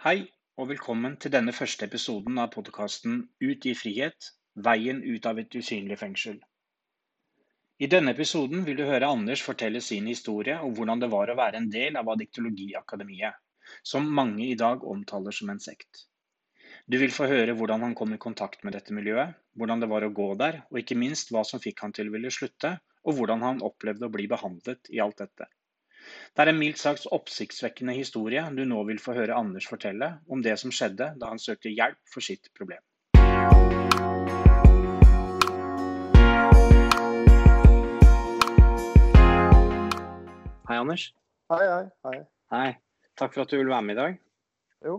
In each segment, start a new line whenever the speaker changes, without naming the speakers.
Hei, og velkommen til denne første episoden av podkasten Ut i frihet veien ut av et usynlig fengsel. I denne episoden vil du høre Anders fortelle sin historie om hvordan det var å være en del av Adiktologiakademiet, som mange i dag omtaler som en sekt. Du vil få høre hvordan han kom i kontakt med dette miljøet, hvordan det var å gå der, og ikke minst hva som fikk han til å ville slutte, og hvordan han opplevde å bli behandlet i alt dette. Det er en mildt sagt oppsiktsvekkende historie du nå vil få høre Anders fortelle om det som skjedde da han søkte hjelp for sitt problem. Hei, Anders.
Hei, hei, hei.
Hei. Takk for at du vil være med i dag.
Jo.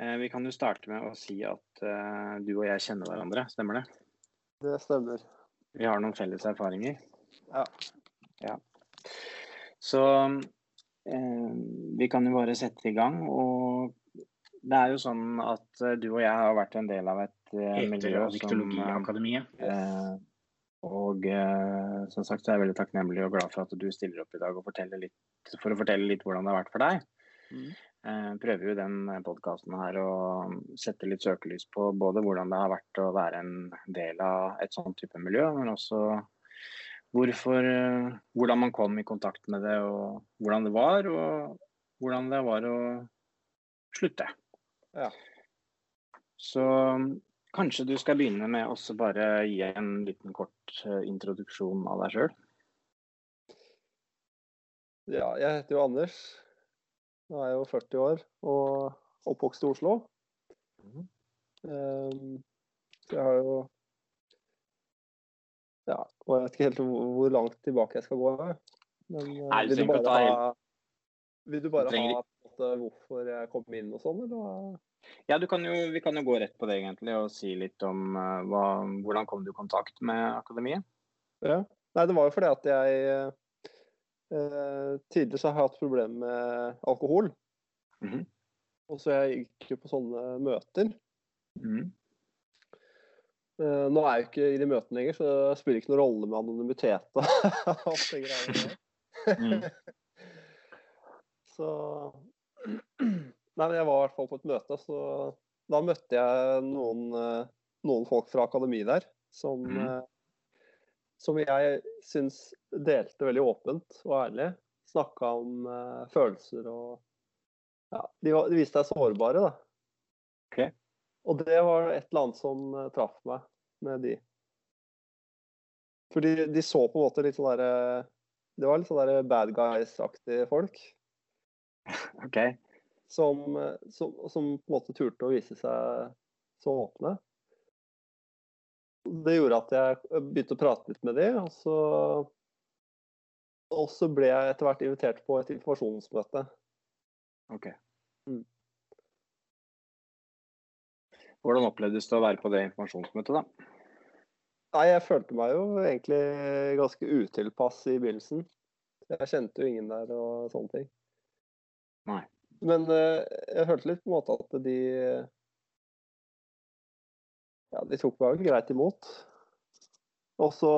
Eh, Vi kan jo starte med å si at eh, du og jeg kjenner hverandre, stemmer det?
Det stemmer.
Vi har noen felles erfaringer.
Ja.
Ja. Så eh, vi kan jo bare sette i gang. Og det er jo sånn at eh, du og jeg har vært en del av et eh, miljø som eh, Og eh, som sagt så er jeg veldig takknemlig og glad for at du stiller opp i dag og litt, for å fortelle litt hvordan det har vært for deg.
Mm.
Eh, prøver jo den podkasten her å sette litt søkelys på både hvordan det har vært å være en del av et sånn type miljø, men også hvorfor, eh, hvordan man kom i kontakt med det, og hvordan det var, og hvordan det var å slutte.
Ja.
Så kanskje du skal begynne med å bare gi en liten kort eh, introduksjon av deg sjøl.
ja, jeg heter jo Anders. Nå er jeg jo 40 år og oppvokst i Oslo.
Mhm.
Um, jeg har jo Ja, og jeg vet ikke helt hvor langt tilbake jeg skal gå. Men eh,
Nei, du
vil du bare ha Vil du bare
trenger
ha måte, hvorfor jeg kom inn og sånn, eller?
Ja, du kan jo, vi kan jo gå rett på det egentlig og si litt om eh, hva, hvordan kom du i kontakt med akademiet?
Ja. Nei, det var jo fordi at jeg eh, Tidligere så har jeg hatt problemer med alkohol.
Mhm.
Og så jeg gikk jo på sånne møter.
Mhm.
Eh, nå er jeg jo ikke i de møtene lenger, så det spiller ikke noen rolle med anonymitet.
Mm.
Så Nei, men jeg var i hvert fall på et møte, så da møtte jeg noen, eh, noen folk fra akademi der som,
mm.
eh, som jeg syns delte veldig åpent og ærlig. Snakka om uh, følelser og Ja, de, var, de viste seg sårbare, da.
Ok.
Og det var et eller annet som eh, traff meg med de. Fordi de så på en måte litt sånn derre Det var litt sånn derre bad guys-aktige folk
OK.
som, eh, som, som på en måte turte å vise seg så åpne. Det gjorde at jeg begynte å prate litt med de, og så og så ble jeg etter hvert invitert på et informasjonsmøte.
ok.
Mm.
Hvordan opplevdes det å være på det informasjonsmøtet, da?
Nei, jeg følte meg jo egentlig ganske utilpass i begynnelsen. Jeg kjente jo ingen der og sånne ting.
Nei.
Men eh, jeg følte litt på en måte at de Ja, de tok meg jo greit imot. Og så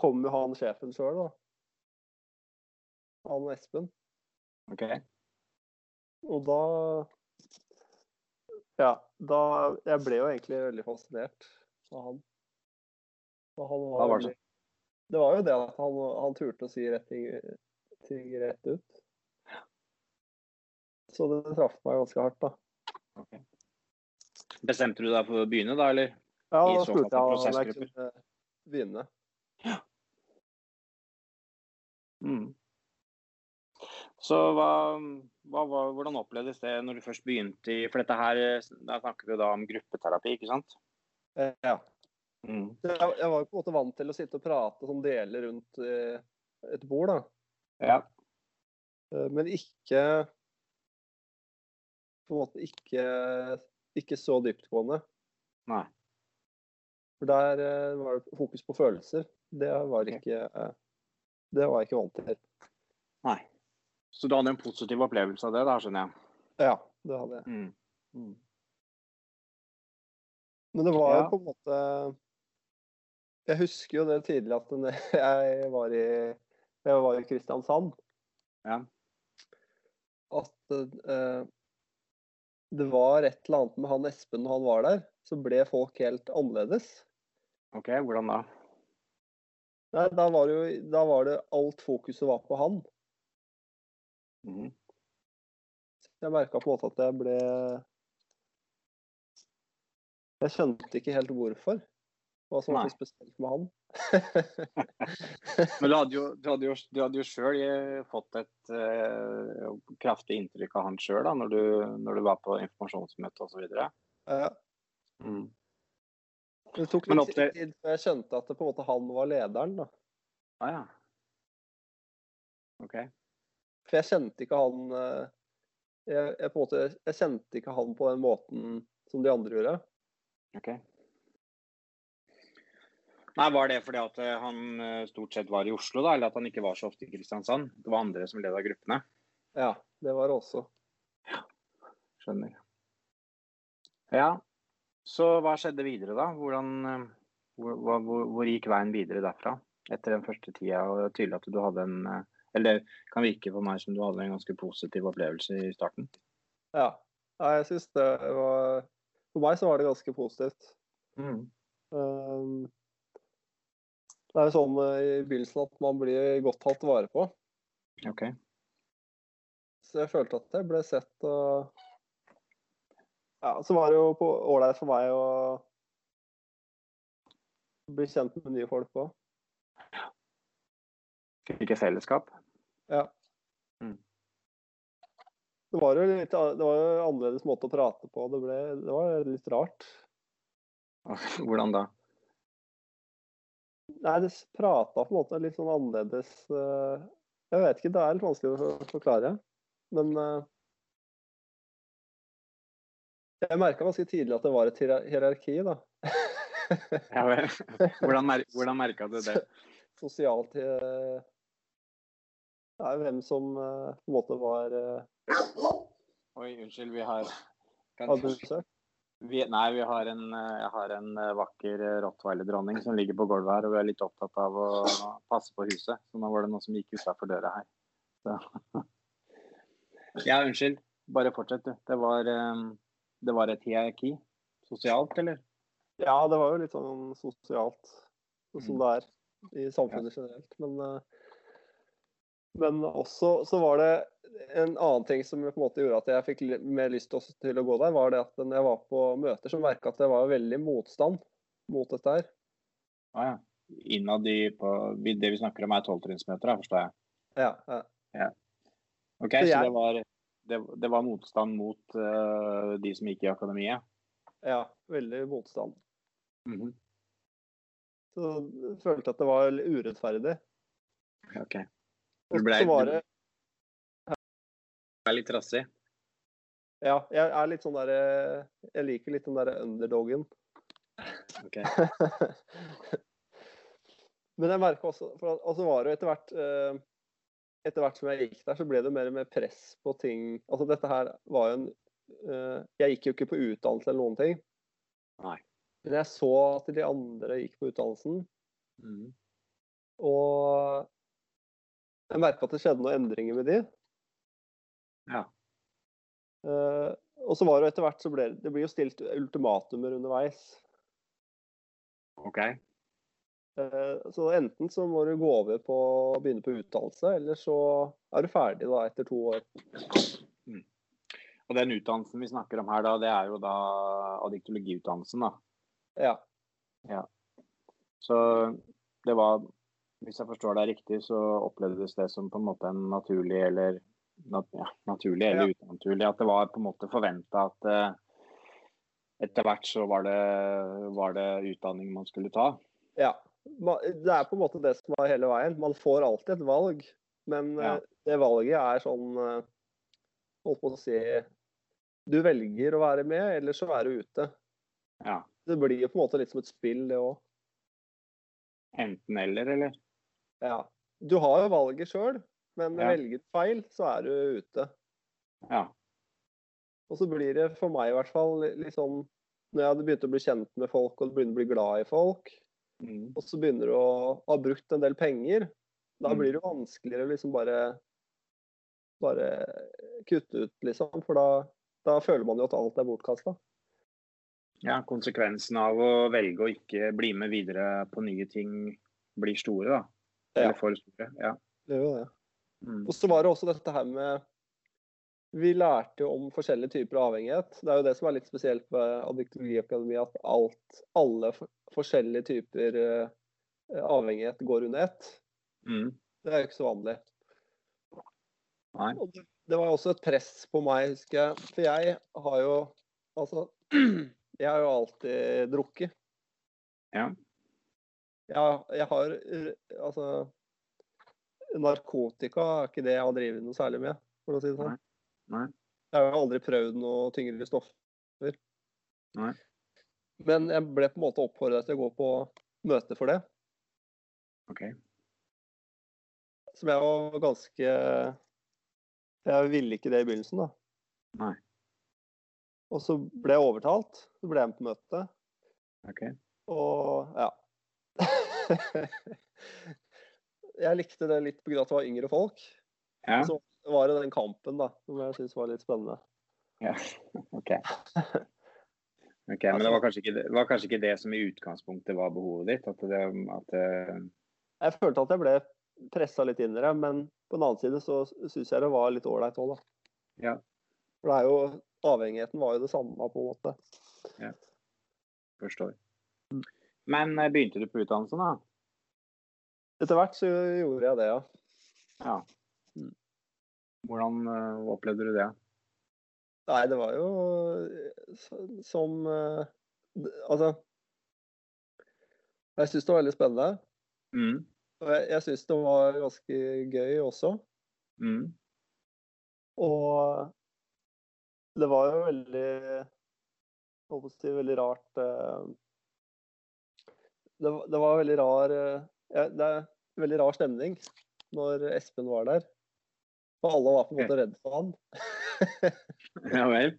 kom jo han sjefen sjøl, da. Han Espen.
OK.
Og da Ja, da Jeg ble jo egentlig veldig fascinert av han. Han var
var det
veldig Det var jo det at han, han turte å si rett ting, ting rett ut. Så det traff meg ganske hardt, da.
Okay. Bestemte du deg for å begynne, da, eller?
Ja, da spurte jeg om jeg kunne begynne.
Mm. Så hva, hva, hva, hvordan opplevdes det når du først begynte i For dette her, da snakker vi da om gruppeterapi, ikke sant?
Eh, Ja.
Mm.
Jeg, jeg var jo på en måte vant til å sitte og prate som deler rundt eh, et bord, da.
Ja.
Eh, Men ikke På en måte ikke, ikke så dyptgående.
Nei.
For der var det fokus på følelser. Det var ikke Det var jeg ikke vant til.
Nei. Så du hadde en positiv opplevelse av det, da, skjønner jeg?
Ja, det hadde jeg.
Mm. Mm.
Men det var jo
Ja.
på en måte Jeg husker jo det tidlig at jeg var i jeg var i Kristiansand.
Ja.
At eh, det var et eller annet med han Espen når han var der, så ble folk helt annerledes.
OK, hvordan da?
Nei, da var jo da var det alt fokuset var på han.
Mhm.
Jeg merka på en måte at jeg ble Jeg skjønte ikke helt hvorfor. Hva som var så spesielt med han.
Men du hadde jo, du hadde jo, du hadde jo sjøl fått et eh, kraftig inntrykk av han sjøl når, du- når du var på informasjonsmøte osv.
Ja.
Mm.
Det tok litt
til-
tid før jeg skjønte at det på en måte han var lederen. da.
Ah, ja. OK.
For jeg kjente ikke han eh, jeg, jeg, på en måte, jeg kjente ikke han på den måten som de andre gjorde.
ok. Nei, Var det fordi at eh, han eh, stort sett var i Oslo, da, eller at han ikke var så ofte i Kristiansand? Det var andre som leda gruppene?
Ja, det var det også.
Ja, Skjønner. Ja, så hva skjedde videre, da? Hvordan, hvor, hvor, hvor gikk veien videre derfra? Etter den første tida, og tydelig at du hadde en Eller det kan virke for meg som du hadde en ganske positiv opplevelse i starten.
Ja. ja jeg syns det var For meg så var det ganske positivt. Um, det er jo sånn eh, i begynnelsen at man blir godt tatt vare på.
OK.
Så jeg følte at jeg ble sett og Ja, så var det jo ålreit for meg å bli kjent med nye folk òg.
Fikk jeg fellesskap?
Ja.
Mm.
Det var jo litt det var jo annerledes måte å prate på. Det, ble, det var litt rart.
Hvordan da?
Nei, det prata på en måte litt sånn annerledes eh, Jeg vet ikke, det er litt vanskelig å forklare. Men eh, jeg merka ganske tidlig at det var et hierarki, da.
Ja vel. Hvordan, mer hvordan merka du det?
Sosialt eh, Det er hvem som eh, på en måte var eh,
Oi, unnskyld, vi har
hadde besøk.
vi, Nei, vi har en, eh, jeg har en vakker rottweiler-dronning som ligger på gulvet her, og vi er litt opptatt av å passe på huset. Så nå var det noe som gikk utafor døra her. Så. Ja, unnskyld. Bare fortsett, du. Det var, det var et hierarki. Sosialt, eller?
Ja, det var jo litt sånn sosialt, sånn som
Mm.
det er i samfunnet generelt. Men, men også så var det en annen ting som på en måte gjorde at jeg fikk mer lyst til å- gå der, var det at når jeg var på møter, så merka at det var veldig motstand mot dette her.
Ah, ja. Innad i på Det vi snakker om er tolvtrinnsmøter, forstår jeg.
Ja, ja.
Ok,
Så
Så, det, var, det, det var motstand mot uh, de som gikk i akademiet?
ja veldig motstand.
Mhm.
Så jeg følte at det var urettferdig.
Ok. Du ble,
så var
du
det
ble litt trassig?
Ja, jeg er litt sånn derre Jeg liker litt den derre underdogen.
Ok.
Men jeg merka også for altså var det etter hvert eh, Etter hvert som jeg gikk der, så ble det mer og mer press på ting Altså dette her var jo en eh, Jeg gikk jo ikke på utdannelse eller noen ting.
Nei.
Men jeg så at de andre gikk på utdannelsen,
Mhm.
Jeg merka at det skjedde noen endringer med de.
Ja.
Uh, og så var det etter hvert så ble det blir jo stilt ultimatumer underveis.
Ok.
Uh, Så enten så må du gå over på å begynne på utdannelse, eller så er du ferdig da etter to år.
Og den utdannelsen vi snakker om her, da, det er jo da adiktologiutdannelsen, da.
Ja.
Så det var Hvis jeg forstår deg riktig, så opplevdes det som på en måte en naturlig eller nat ja, naturlig eller unaturlig. At det var på en måte forventa at uh, etter hvert så var det, var det utdanning man skulle ta.
ja. Det er på en måte det som er hele veien. Man får alltid et valg, men
Ja.
eh, det valget er sånn eh, Holdt på å si Du velger å være med, eller så er du ute.
Ja.
Det blir jo på en måte litt som et spill, det òg.
Enten eller, eller?
Ja. Du har jo valget sjøl, men
Ja.
velger du feil, så er du ute.
Ja.
Og så blir det for meg i hvert fall litt sånn Når jeg hadde begynt å bli kjent med folk og begynner å bli glad i folk,
Mm.
og så begynner du å ha brukt en del penger, da
Mm.
blir det vanskeligere å liksom bare bare kutte ut, liksom. For da da føler man jo at alt er bortkasta.
Ja, konsekvensen av å velge å ikke bli med videre på nye ting blir store, da. Eller for store. Ja.
Det er jo det.
Mm.
Og så var det også dette her med Vi lærte jo om forskjellige typer avhengighet. Det er jo det som er litt spesielt med Addictologiakademiet, at alt, alle for, forskjellige typer eh, avhengighet går under ett.
Mm.
Det er jo ikke så vanlig.
Nei.
Og det, det var også et press på meg, husker jeg. For jeg har jo Altså, jeg har jo alltid drukket.
Ja.
Jeg, jeg har eh, Altså Narkotika er ikke det jeg har drevet noe særlig med, for å si det sånn.
Nei.
Jeg har aldri prøvd noe tyngre stoffer.
Nei.
Men jeg ble på en måte oppfordra til å gå på møte for det.
OK.
Som jeg var ganske Jeg ville ikke det i begynnelsen, da.
Nei.
Og så ble jeg overtalt. Så ble jeg med på møtet.
ok.
Og ja. jeg likte det litt pga. at det var yngre folk.
Ja.
Så var det den kampen da, som jeg syntes var litt spennende.
ja. OK. Ok, Men det var, ikke det, var kanskje ikke det som i utgangspunktet var behovet ditt? At det, at det
Jeg følte at jeg ble pressa litt inn i det, men på den annen side så syns jeg det var litt ålreit òg, da.
Ja.
For det er jo Avhengigheten var jo det samme, på en måte.
Forstår. Men eh, begynte du på utdannelsen, da?
Etter hvert så gjorde jeg det, ja.
Ja.
Mm.
Hvordan eh, opplevde du det?
Nei, det var jo eh, som Altså Jeg syns det var veldig spennende.
Mm.
Og jeg, jeg syns det var ganske gøy også.
Mm.
Og det var jo veldig holdt på å si veldig rart det, det var veldig rar eh, ja, Det er veldig rar stemning når Espen var der. For alle var på en måte redd for han.
Ja vel.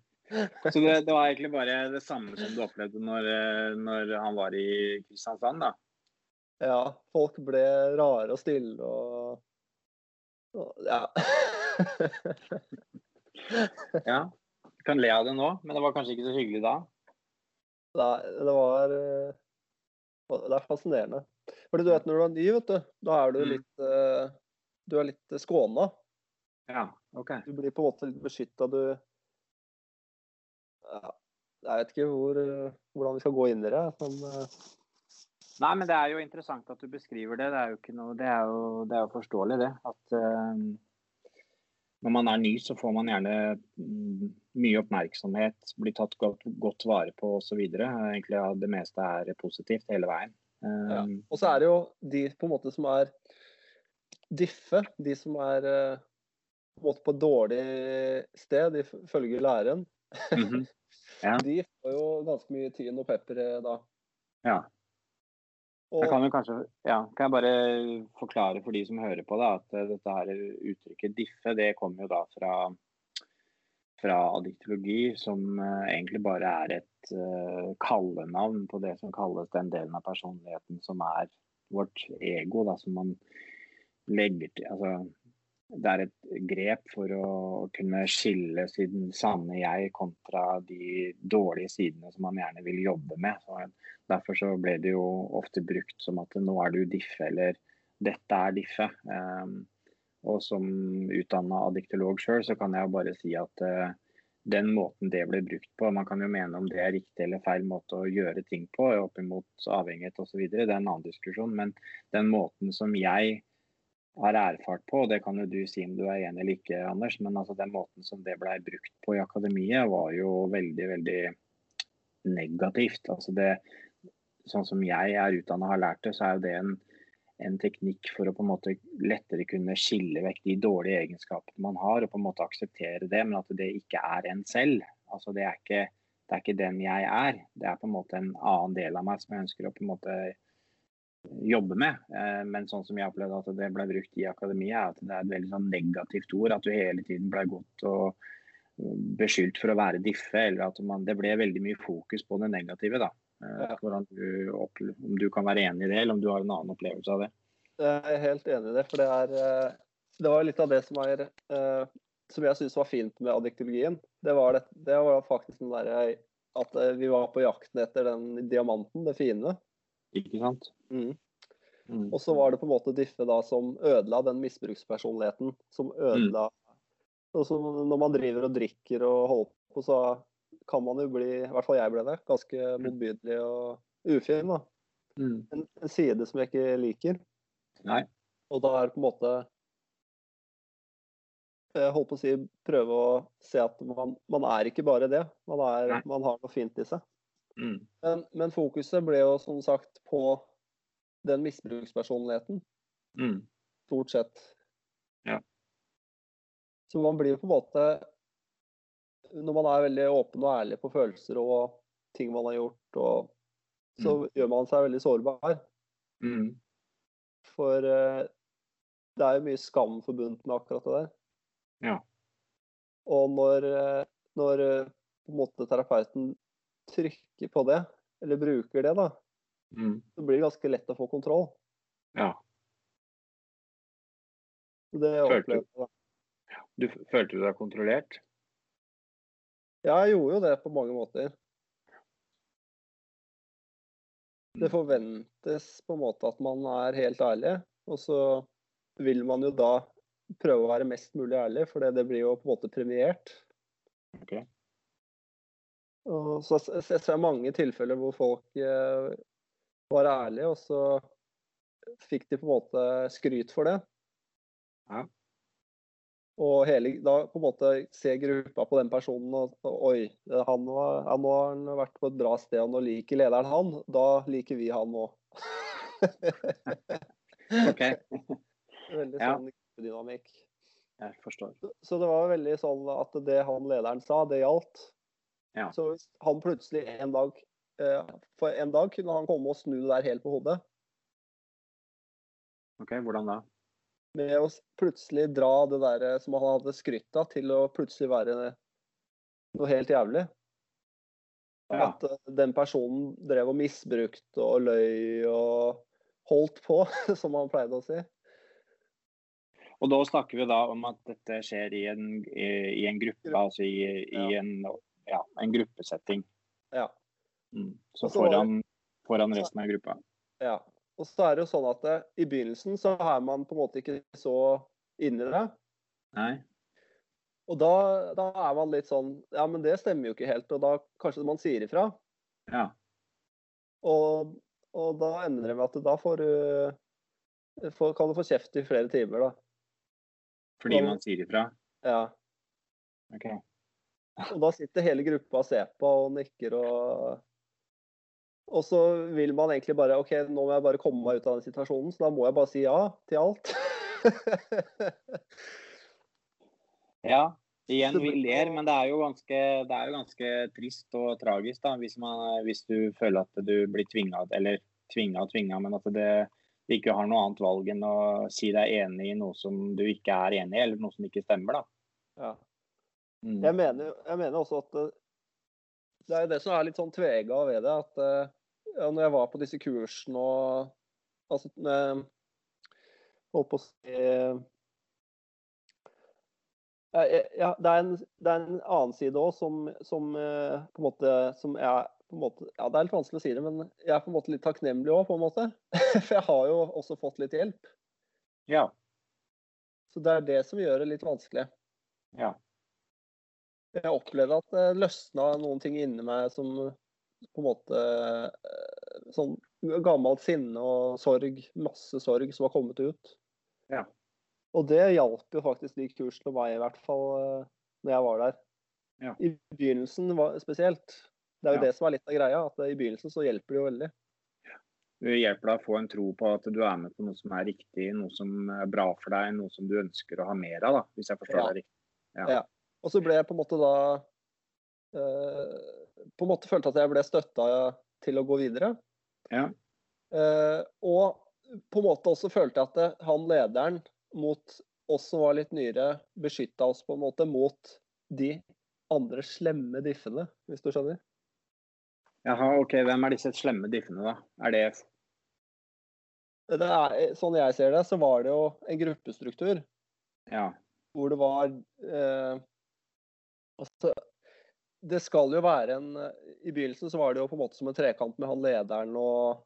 Så det, det var egentlig bare det samme som du opplevde når, eh, når han var i Kristiansand, da?
Ja, folk ble rare og stille og, og Ja.
Ja. Du kan le av det nå, men det var kanskje ikke så hyggelig da?
Nei, det var eh, Det er fascinerende. Fordi du vet når du er ny, vet du, da er du
Mm.
litt eh, Du er litt skåna.
Ja, OK.
Du blir på en måte litt beskytta. Du ja, Jeg vet ikke hvor, eh, hvordan vi skal gå inn i det, men eh,
Nei, men det er jo interessant at du beskriver det. Det er jo, ikke noe, det er jo, det er jo forståelig, det. At eh, når man er ny, så får man gjerne mm, mye oppmerksomhet, blir tatt godt, godt vare på osv. Egentlig ja, det meste er positivt hele veien.
Ja. Og så er det jo de på en måte som er diffe, de som er eh, på en måte på et dårlig sted, ifølge læreren.
mhm. Ja.
De får jo ganske mye tyn og pepper eh, da.
Ja.
Og,
kan kanskje, ja, kan jeg bare forklare for de som hører på da, at eh, dette her uttrykket diffe, det kommer jo da fra, fra addiktologi, som eh, egentlig bare er et uh, kallenavn på det som kalles den delen av personligheten som er vårt ego, da, som man legger til altså, Det er et grep for å kunne skille sin sanne jeg kontra de dårlige sidene som man gjerne vil jobbe med. Så Derfor så ble det jo ofte brukt som at nå er du diffe, eller dette er diffe. Um, og som utdanna addiktolog sjøl, så kan jeg bare si at uh, den måten det ble brukt på, man kan jo mene om det er riktig eller feil måte å gjøre ting på, opp imot avhengighet osv., det er en annen diskusjon. Men den måten som jeg har erfart på, og det kan jo du si om du er enig eller ikke, Anders, men altså den måten som det blei brukt på i akademiet, var jo veldig, veldig negativt. Altså det, sånn som jeg er utdanna og har lært det, så er jo det en, en teknikk for å på en måte lettere kunne skille vekk de dårlige egenskapene man har, og på en måte akseptere det, men at det ikke er en selv. Altså det er ikke, det er ikke den jeg er. Det er på en måte en annen del av meg som jeg ønsker å på en måte jobbe med. Eh, Men sånn som jeg opplevde at det ble brukt i akademiet, er at det er et veldig sånn negativt ord. At du hele tiden ble godt og beskyldt for å være diffe, eller at man, det ble veldig mye fokus på det negative. da. Eh, du om du kan være enig i det, eller om du har en annen opplevelse av det.
Jeg er helt enig i det, for det er eh, Det var litt av det som er eh, som jeg syns var fint med adjektologien. det var, det, det var faktisk den der, at eh, vi var på jakten etter den diamanten, det fine.
Ikke sant?
Mm.
Mm.
Og så var det på en måte Diffe da som ødela den misbrukspersonligheten. Som ødela mm. Når man driver og drikker og holder på, så kan man jo bli, i hvert fall jeg ble det, ganske motbydelig og ufin. da.
Mm.
En, en side som jeg ikke liker.
Nei.
Og da er det på en måte jeg holdt på å si prøve å se at man, man er ikke bare det. Man, er, man har noe fint i seg.
Mm.
Men, men fokuset ble jo som sagt på den misbrukspersonligheten,
Mm.
stort sett.
Ja.
Så man blir jo på en måte Når man er veldig åpen og ærlig på følelser og ting man har gjort, og, så gjør man seg veldig sårbar.
Mm.
For uh, det er jo mye skam forbundet med akkurat det der.
Ja.
Og når, eh, når eh, på en måte terapeuten trykker på det, eller bruker det, da,
Mm.
så blir det ganske lett å få kontroll.
Ja.
Det
Følte
opplevde jeg.
Du følte du deg kontrollert?
Ja, jeg gjorde jo det på mange måter. Det forventes på en måte at man er helt ærlig, og så vil man jo da prøve å være mest mulig ærlig, for det blir jo på en måte premiert.
Ok.
Og så s- jeg ser mange tilfeller hvor folk eh, var ærlige, og så fikk de på en måte skryt for det.
Ja.
Og hele, da på en måte se gruppa på den personen og, og oi, han, var, han har han vært på et bra sted, og nå liker lederen han. Da liker vi han òg.
Ok,
Veldig
Ja.
sånn gruppedynamikk.
jeg forstår.
Så- Så det var veldig sånn at det han lederen sa, det gjaldt.
Ja.
Så hvis han plutselig en dag eh, For en dag kunne han komme og snu det der helt på hodet.
Ok, Hvordan da?
Med å plutselig dra det der eh, som han hadde skrytt av, til å plutselig være noe helt jævlig.
Ja.
At eh, den personen drev og misbrukte og løy og holdt på, som han pleide å si.
Og da snakker vi da om at dette skjer i en, i, en gruppe, altså i, i en, ja, en gruppesetting.
Ja.
Mm. Så
så
foran, foran resten av gruppa.
Ja. Og så er det jo sånn at det, i begynnelsen så er man på en måte ikke så inni det.
Nei?
Og da, da er man litt sånn Ja, men det stemmer jo ikke helt. Og da kanskje man sier ifra.
Ja.
Og, og da ender det med at da får du får, Kan du få kjeft i flere timer, da.
Fordi man sier ifra?
Ja.
Ok.
Og da sitter hele gruppa og ser på og nikker og Og så vil man egentlig bare OK, nå må jeg bare komme meg ut av den situasjonen, så da må jeg bare si ja til alt.
Ja, igjen, vi ler, men det er jo ganske, det er jo ganske trist og tragisk da, hvis, man, hvis du føler at du blir tvinga, eller tvinga og tvinga, men at det, du ikke har noe annet valg enn å si deg enig i noe som du ikke er enig i, eller noe som ikke stemmer. da.
ja.
Mm.
Jeg mener, jeg mener også at det, det er det som er litt sånn tvega ved det. At eh, ja, når jeg var på disse kursene og altså, eh, Holdt på å si eh, ja, det, er en, det er en annen side òg som, som eh, på en måte som jeg på en måte, ja, Det er litt vanskelig å si det, men jeg er på en måte litt takknemlig òg, på en måte. For jeg har jo også fått litt hjelp.
Ja.
Så det er det som gjør det litt vanskelig.
ja.
Jeg opplevde at det løsna noen ting inni meg som på en måte eh, Sånn gammelt sinne og sorg, masse sorg som har kommet ut.
Ja.
Og det hjalp jo faktisk de kursene meg, i hvert fall eh, når jeg var der.
Ja.
I begynnelsen var, spesielt. Det er jo
Ja.
det som er litt av greia, at i begynnelsen så hjelper det jo veldig.
Det hjelper deg å få en tro på at du er med på noe som er riktig, noe som er bra for deg, noe som du ønsker å ha mer av, da, hvis jeg forstår deg riktig. Ja.
Og så ble jeg på en måte da eh, På en måte følte at jeg ble støtta til å gå videre.
Ja.
Eh, og på en måte også følte jeg at det, han lederen mot oss som var litt nyere, beskytta oss på en måte mot de andre slemme diffene, hvis du skjønner?
Jaha, ok, hvem er disse slemme diffene, da? Er det
Det er, sånn jeg ser det, så var det jo en gruppestruktur
Ja.
hvor det var eh, altså, det skal jo være en I begynnelsen så var det jo på en måte som en trekant med han lederen og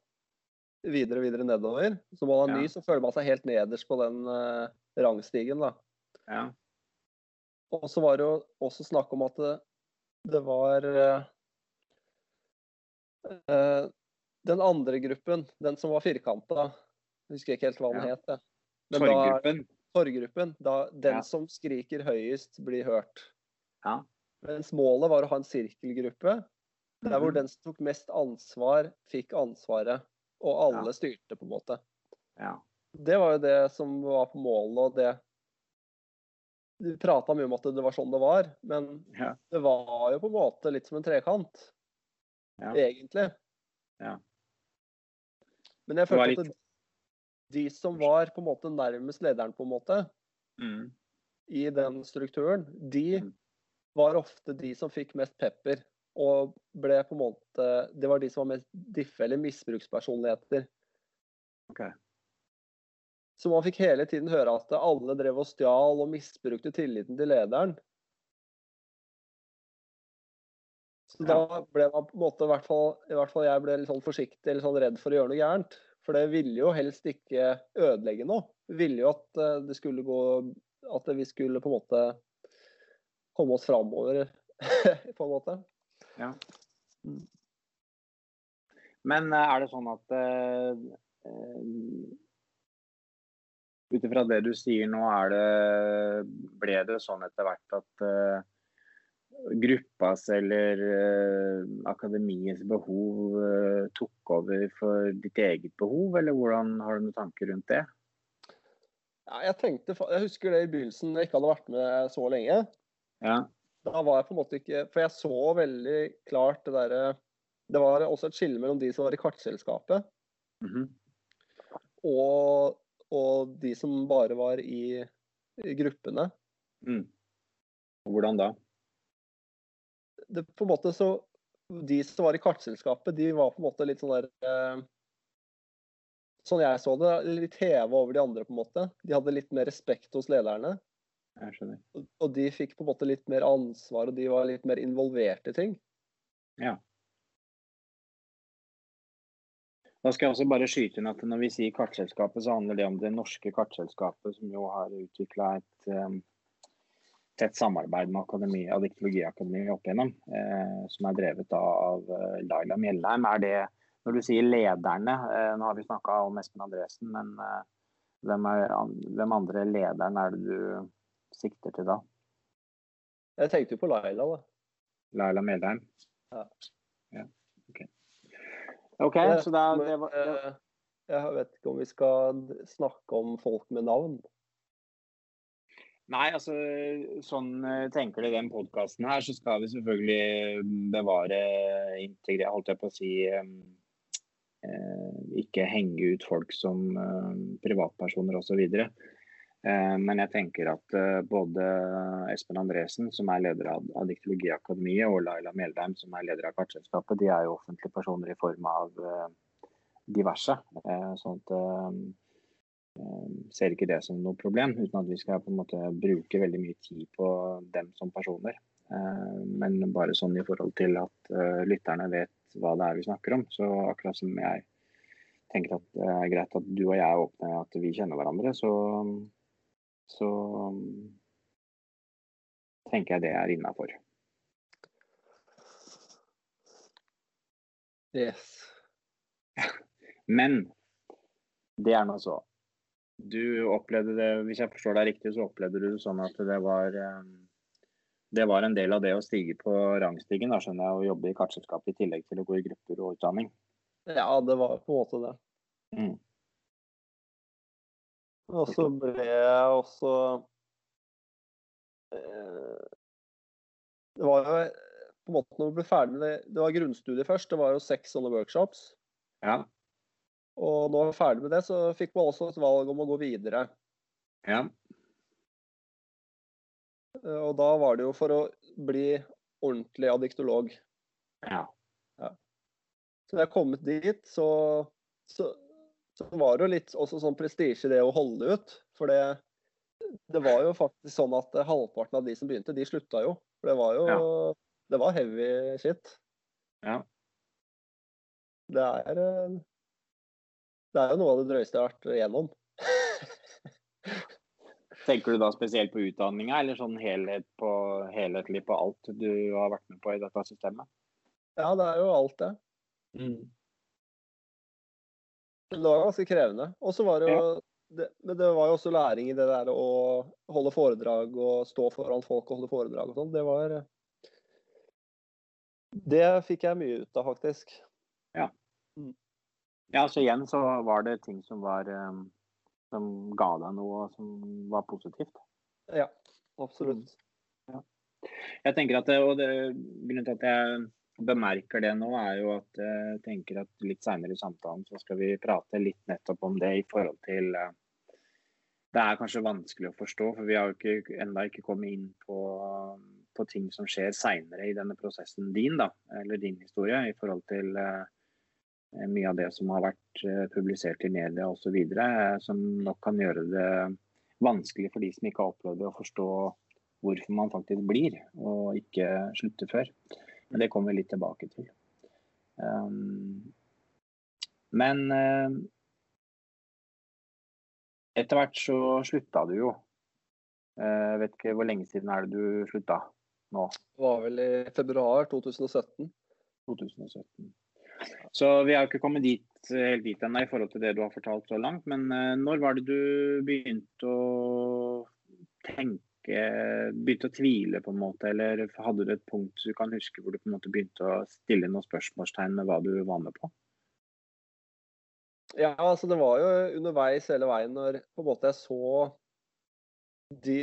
videre og videre nedover. Så når man er
Ja.
ny, så føler man seg helt nederst på den uh, rangstigen, da.
Ja.
Og så var det jo også snakk om at det, det var uh, Den andre gruppen, den som var firkanta, husker jeg ikke helt hva den
Ja.
het.
Torggruppen.
Torggruppen. Da, den
Ja.
som skriker høyest, blir hørt.
Ja.
Mens målet var å ha en sirkelgruppe der hvor
Mhm.
den som tok mest ansvar, fikk ansvaret. Og alle styrte, på en måte.
Ja.
Det var jo det som var på målet, og det Du prata mye om at det var sånn det var, men
Ja.
det var jo på en måte litt som en trekant,
Ja.
egentlig.
Ja.
Men jeg følte litt... at de som var på en måte nærmest lederen, på en måte,
Mm.
i den strukturen, de
Mm.
Var ofte de som fikk mest pepper. Og ble på en måte Det var de som var mest diffe- eller misbrukspersonligheter.
Okay.
Så man fikk hele tiden høre at alle drev og stjal og misbrukte tilliten til lederen. Så
Ja.
da ble man på en måte, i hvert fall, i hvert fall jeg ble litt sånn forsiktig eller sånn redd for å gjøre noe gærent. For det ville jo helst ikke ødelegge noe. Vi ville jo at eh, det skulle gå At vi skulle på en måte komme oss framover, på en måte.
Ja.
Mm.
Men eh, er det sånn at eh, Ut ifra det du sier nå, det, ble det sånn etter hvert at uh, gruppas eller uh, akademiets behov uh, tok over for ditt eget behov, eller hvordan har du noen tanker rundt det?
Ja, jeg tenkte, jeg husker det i begynnelsen, jeg ikke hadde vært med så lenge.
Ja.
Da var jeg på en måte ikke For jeg så veldig klart det derre Det var også et skille mellom de som var i kartselskapet,
mhm,
og, og de som bare var i, i gruppene.
mm. Hvordan da?
Det, på en måte så De som var i kartselskapet, de var på en måte litt sånn der eh, Sånn jeg så det, litt heva over de andre, på en måte. De hadde litt mer respekt hos lederne. Og, og de fikk på en måte litt mer ansvar, og de var litt mer involvert i ting. Ja.
Da skal jeg også bare skyte inn at når vi sier kartselskapet, så handler det om det norske kartselskapet, som jo har utvikla et um, tett samarbeid med akademi, Adiktologiakademiet opp igjennom, eh, som er drevet av eh, Laila Mjellheim. Er det, når du sier lederne, eh, nå har vi snakka om Espen Andresen, men eh, hvem, er, an- hvem andre lederen er det du sikter til da?
Jeg tenkte jo på Laila, da.
Laila Medheim?
Ja.
ja. OK. okay
Det-
så da,
Men,
det var, det,
eh, Jeg vet ikke om vi skal snakke om folk med navn.
Nei, altså sånn eh, tenker du i den podkasten her, så skal vi selvfølgelig bevare integrere, holdt jeg på å si eh, eh, Ikke henge ut folk som eh, privatpersoner osv. Eh, men jeg tenker at eh, både Espen Andresen, som er leder av Diktologiakademiet, og Laila Mjeldheim, som er leder av Kartselskapet, de er jo offentlige personer i form av eh, diverse. Sånn at ser ikke det som noe problem, uten at vi skal på en måte bruke veldig mye tid på dem som personer. Men bare sånn i forhold til at lytterne vet hva det er vi snakker om. Så akkurat som jeg tenker at det er greit at du og jeg er åpne, at vi kjenner hverandre, så, så tenker jeg det er innafor.
Yes.
Men det er nå så. Du opplevde det, hvis jeg forstår deg riktig, så opplevde du det sånn at det var eh, det var en del av det å stige på rangstigen, da, skjønner jeg, å jobbe i kartselskapet i tillegg til å gå i grupper og utdanning.
Ja, det var på en måte det.
Mm.
Og så ble jeg også eh, Det var jo på en måte når vi ble ferdig med det Det var grunnstudiet først. Det var jo seks sånne workshops.
Ja.
Og når vi var ferdig med det, så fikk man også et valg om å gå videre.
ja.
Eh, Og da var det jo for å bli ordentlig addiktolog.
ja. ja.
Så da jeg kommet dit, så, så, så var det jo litt også sånn prestisje det å holde ut. For det, det var jo faktisk sånn at halvparten av de som begynte, de slutta jo. For det var jo
Ja.
det var heavy shit.
Ja.
Det er eh, Det er jo noe av det drøyeste jeg har vært igjennom.
Tenker du da spesielt på utdanninga, eller sånn helhet på, helhetlig på alt du har vært med på i dette systemet?
Ja, det er jo alt det. Men det var ganske krevende. Og så var det jo det, Men det var jo også læring i det der å holde foredrag og stå foran folk og holde foredrag og sånn. Det var Det fikk jeg mye ut av, faktisk.
Ja, så igjen så var det ting som var eh, Som ga deg noe som var positivt.
Ja, absolutt.
Jeg tenker at det, og det, Grunnen til at jeg bemerker det nå, er jo at jeg tenker at litt seinere i samtalen så skal vi prate litt nettopp om det i forhold til eh, Det er kanskje vanskelig å forstå, for vi har jo ikke, enda ikke kommet inn på, på ting som skjer seinere i denne prosessen din, da, eller din historie, i forhold til eh, mye av det som har vært eh, publisert i media osv., som nok kan gjøre det vanskelig for de som ikke har opplevd det, å forstå hvorfor man faktisk blir, og ikke slutter før. Men det kommer vi litt tilbake til. Um, men uh, etter hvert så slutta du jo. Uh, vet ikke hvor lenge siden er det du slutta nå?
Det var vel i februar 2017.
2017. Så vi har ikke kommet dit, helt dit ennå i forhold til det du har fortalt så langt. Men uh, når var det du begynte å tenke begynte å tvile, på en måte, eller hadde du et punkt du kan huske hvor du på en måte begynte å stille noen spørsmålstegn med hva du var med på?
Ja, altså det var jo underveis hele veien når på en måte jeg så de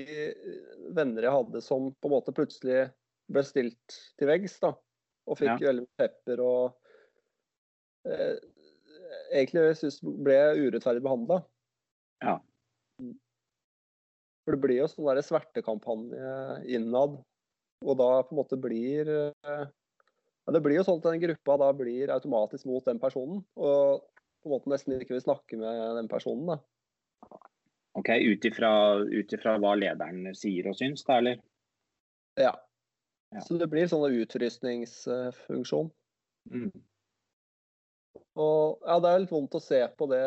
venner jeg hadde som på en måte plutselig ble stilt til veggs, da. Og fikk
Ja.
veldig mye pepper og eh, egentlig synes ble urettferdig behandla.
Ja.
For det blir jo sånn der svertekampanje innad, og da på en måte blir eh, ja, Det blir jo sånn at den gruppa da blir automatisk mot den personen, og på en måte nesten ikke vil snakke med den personen. da.
Ok, Ut ifra hva lederen sier og syns, da, eller?
Ja.
Ja.
Så det blir sånn utrystningsfunksjon.
Mm.
Og ja, det er litt vondt å se på det.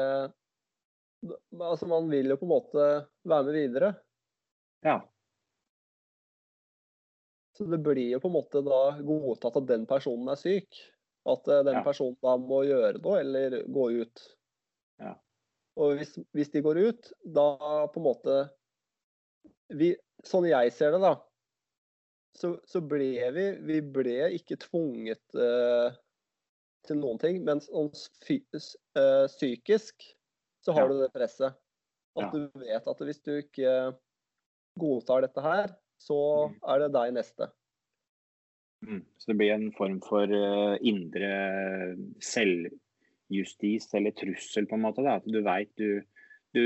Altså, man vil jo på en måte være med videre.
Ja.
Så det blir jo på en måte da godtatt at den personen er syk. At eh, den
Ja.
personen da må gjøre noe eller gå ut.
Ja.
Og hvis, hvis de går ut, da på en måte vi, Sånn jeg ser det, da, så, så ble vi Vi ble ikke tvunget uh, til noen ting, men sånn eh, psykisk så har
Ja.
du det presset. At du vet at hvis du ikke godtar dette her, så
Mhm.
er det deg neste.
Mm. Så det blir en form for uh, indre selvjustis eller trussel, på en måte. Da. At du veit du, du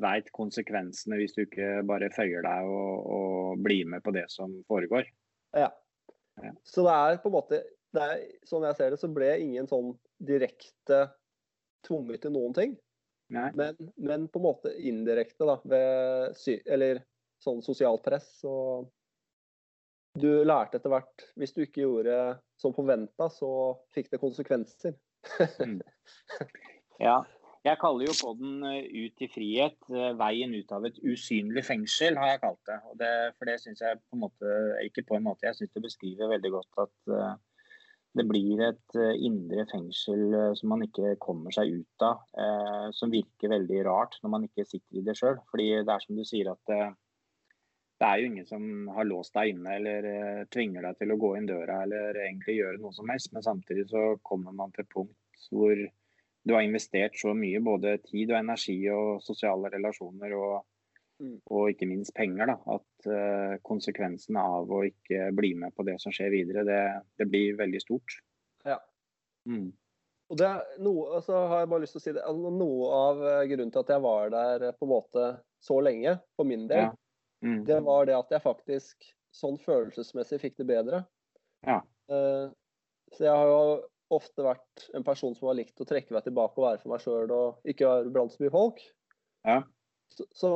vet konsekvensene hvis du ikke bare føyer deg og, og blir med på det som foregår.
Ja.
Ja.
Så det er på en måte det er, Sånn jeg ser det, så ble ingen sånn direkte tvunget til noen ting. Men, men på en måte indirekte, da, ved eller sånn sosialt press. Og du lærte etter hvert Hvis du ikke gjorde som forventa, så fikk det konsekvenser.
Ja. Jeg kaller jo podden den 'Ut i frihet'. eh, Veien ut av et usynlig fengsel, har jeg kalt det. Og det for det syns jeg på en måte Ikke på en måte, jeg syns det beskriver veldig godt at eh, det blir et eh, indre fengsel eh, som man ikke kommer seg ut av. eh, Som virker veldig rart når man ikke sitter i det sjøl. Fordi det er som du sier at eh, det er jo ingen som har låst deg inne eller eh, tvinger deg til å gå inn døra eller egentlig gjøre noe som helst. Men samtidig så kommer man til punkt hvor du har investert så mye, både tid og energi og sosiale relasjoner og,
Mm.
og ikke minst penger, da, at eh, konsekvensene av å ikke bli med på det som skjer videre, det, det blir veldig stort.
Ja.
Mm.
Og det er noe, altså har jeg bare lyst til å si det, altså Noe av eh, grunnen til at jeg var der på en måte så lenge, for min del,
Ja. Mm.
det var det at jeg faktisk sånn følelsesmessig fikk det bedre.
Ja.
Uh, så jeg har jo ofte vært en person som har likt å trekke meg tilbake og være for meg sjøl og ikke være blant så mye folk.
Ja.
Så, så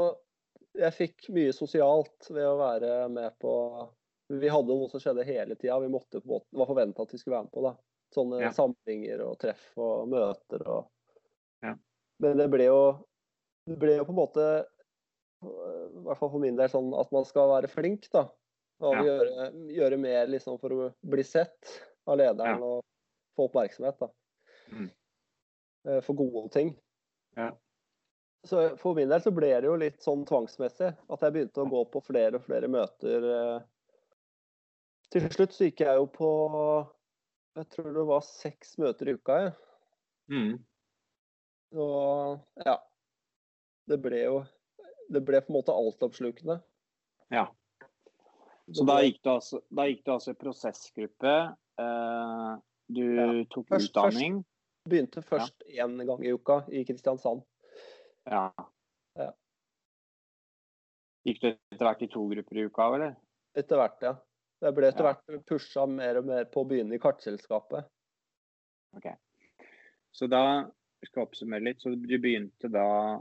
jeg fikk mye sosialt ved å være med på Vi hadde noe som skjedde hele tida. Vi måtte på måte, var forventa at vi skulle være med på. da. Sånne
Ja.
samlinger og treff og møter og
Ja.
Men det ble jo Det ble jo på en måte I hvert fall for min del sånn at man skal være flink, da. Og
Ja.
gjøre, gjøre mer liksom for å bli sett av lederen
Ja.
og få oppmerksomhet, da.
Mm.
Eh, For gode ting.
Ja.
Så for min del så ble det jo litt sånn tvangsmessig. At jeg begynte å gå på flere og flere møter. eh. Til slutt så gikk jeg jo på Jeg tror det var seks møter i uka, jeg.
Mm.
Og ja. Det ble jo Det ble på en måte altoppslukende.
Ja. Så da gikk du altså, gikk du altså i prosessgruppe. Eh, du
Ja.
tok
Først-
utdanning.
begynte først én gang i uka i Kristiansand.
Ja.
Ja.
Gikk du etter hvert i to grupper i uka, eller?
Etter hvert, ja. Jeg ble etter hvert pusha mer og mer på å begynne i kartselskapet. Ok.
Så da skal oppsummere litt. Så du begynte da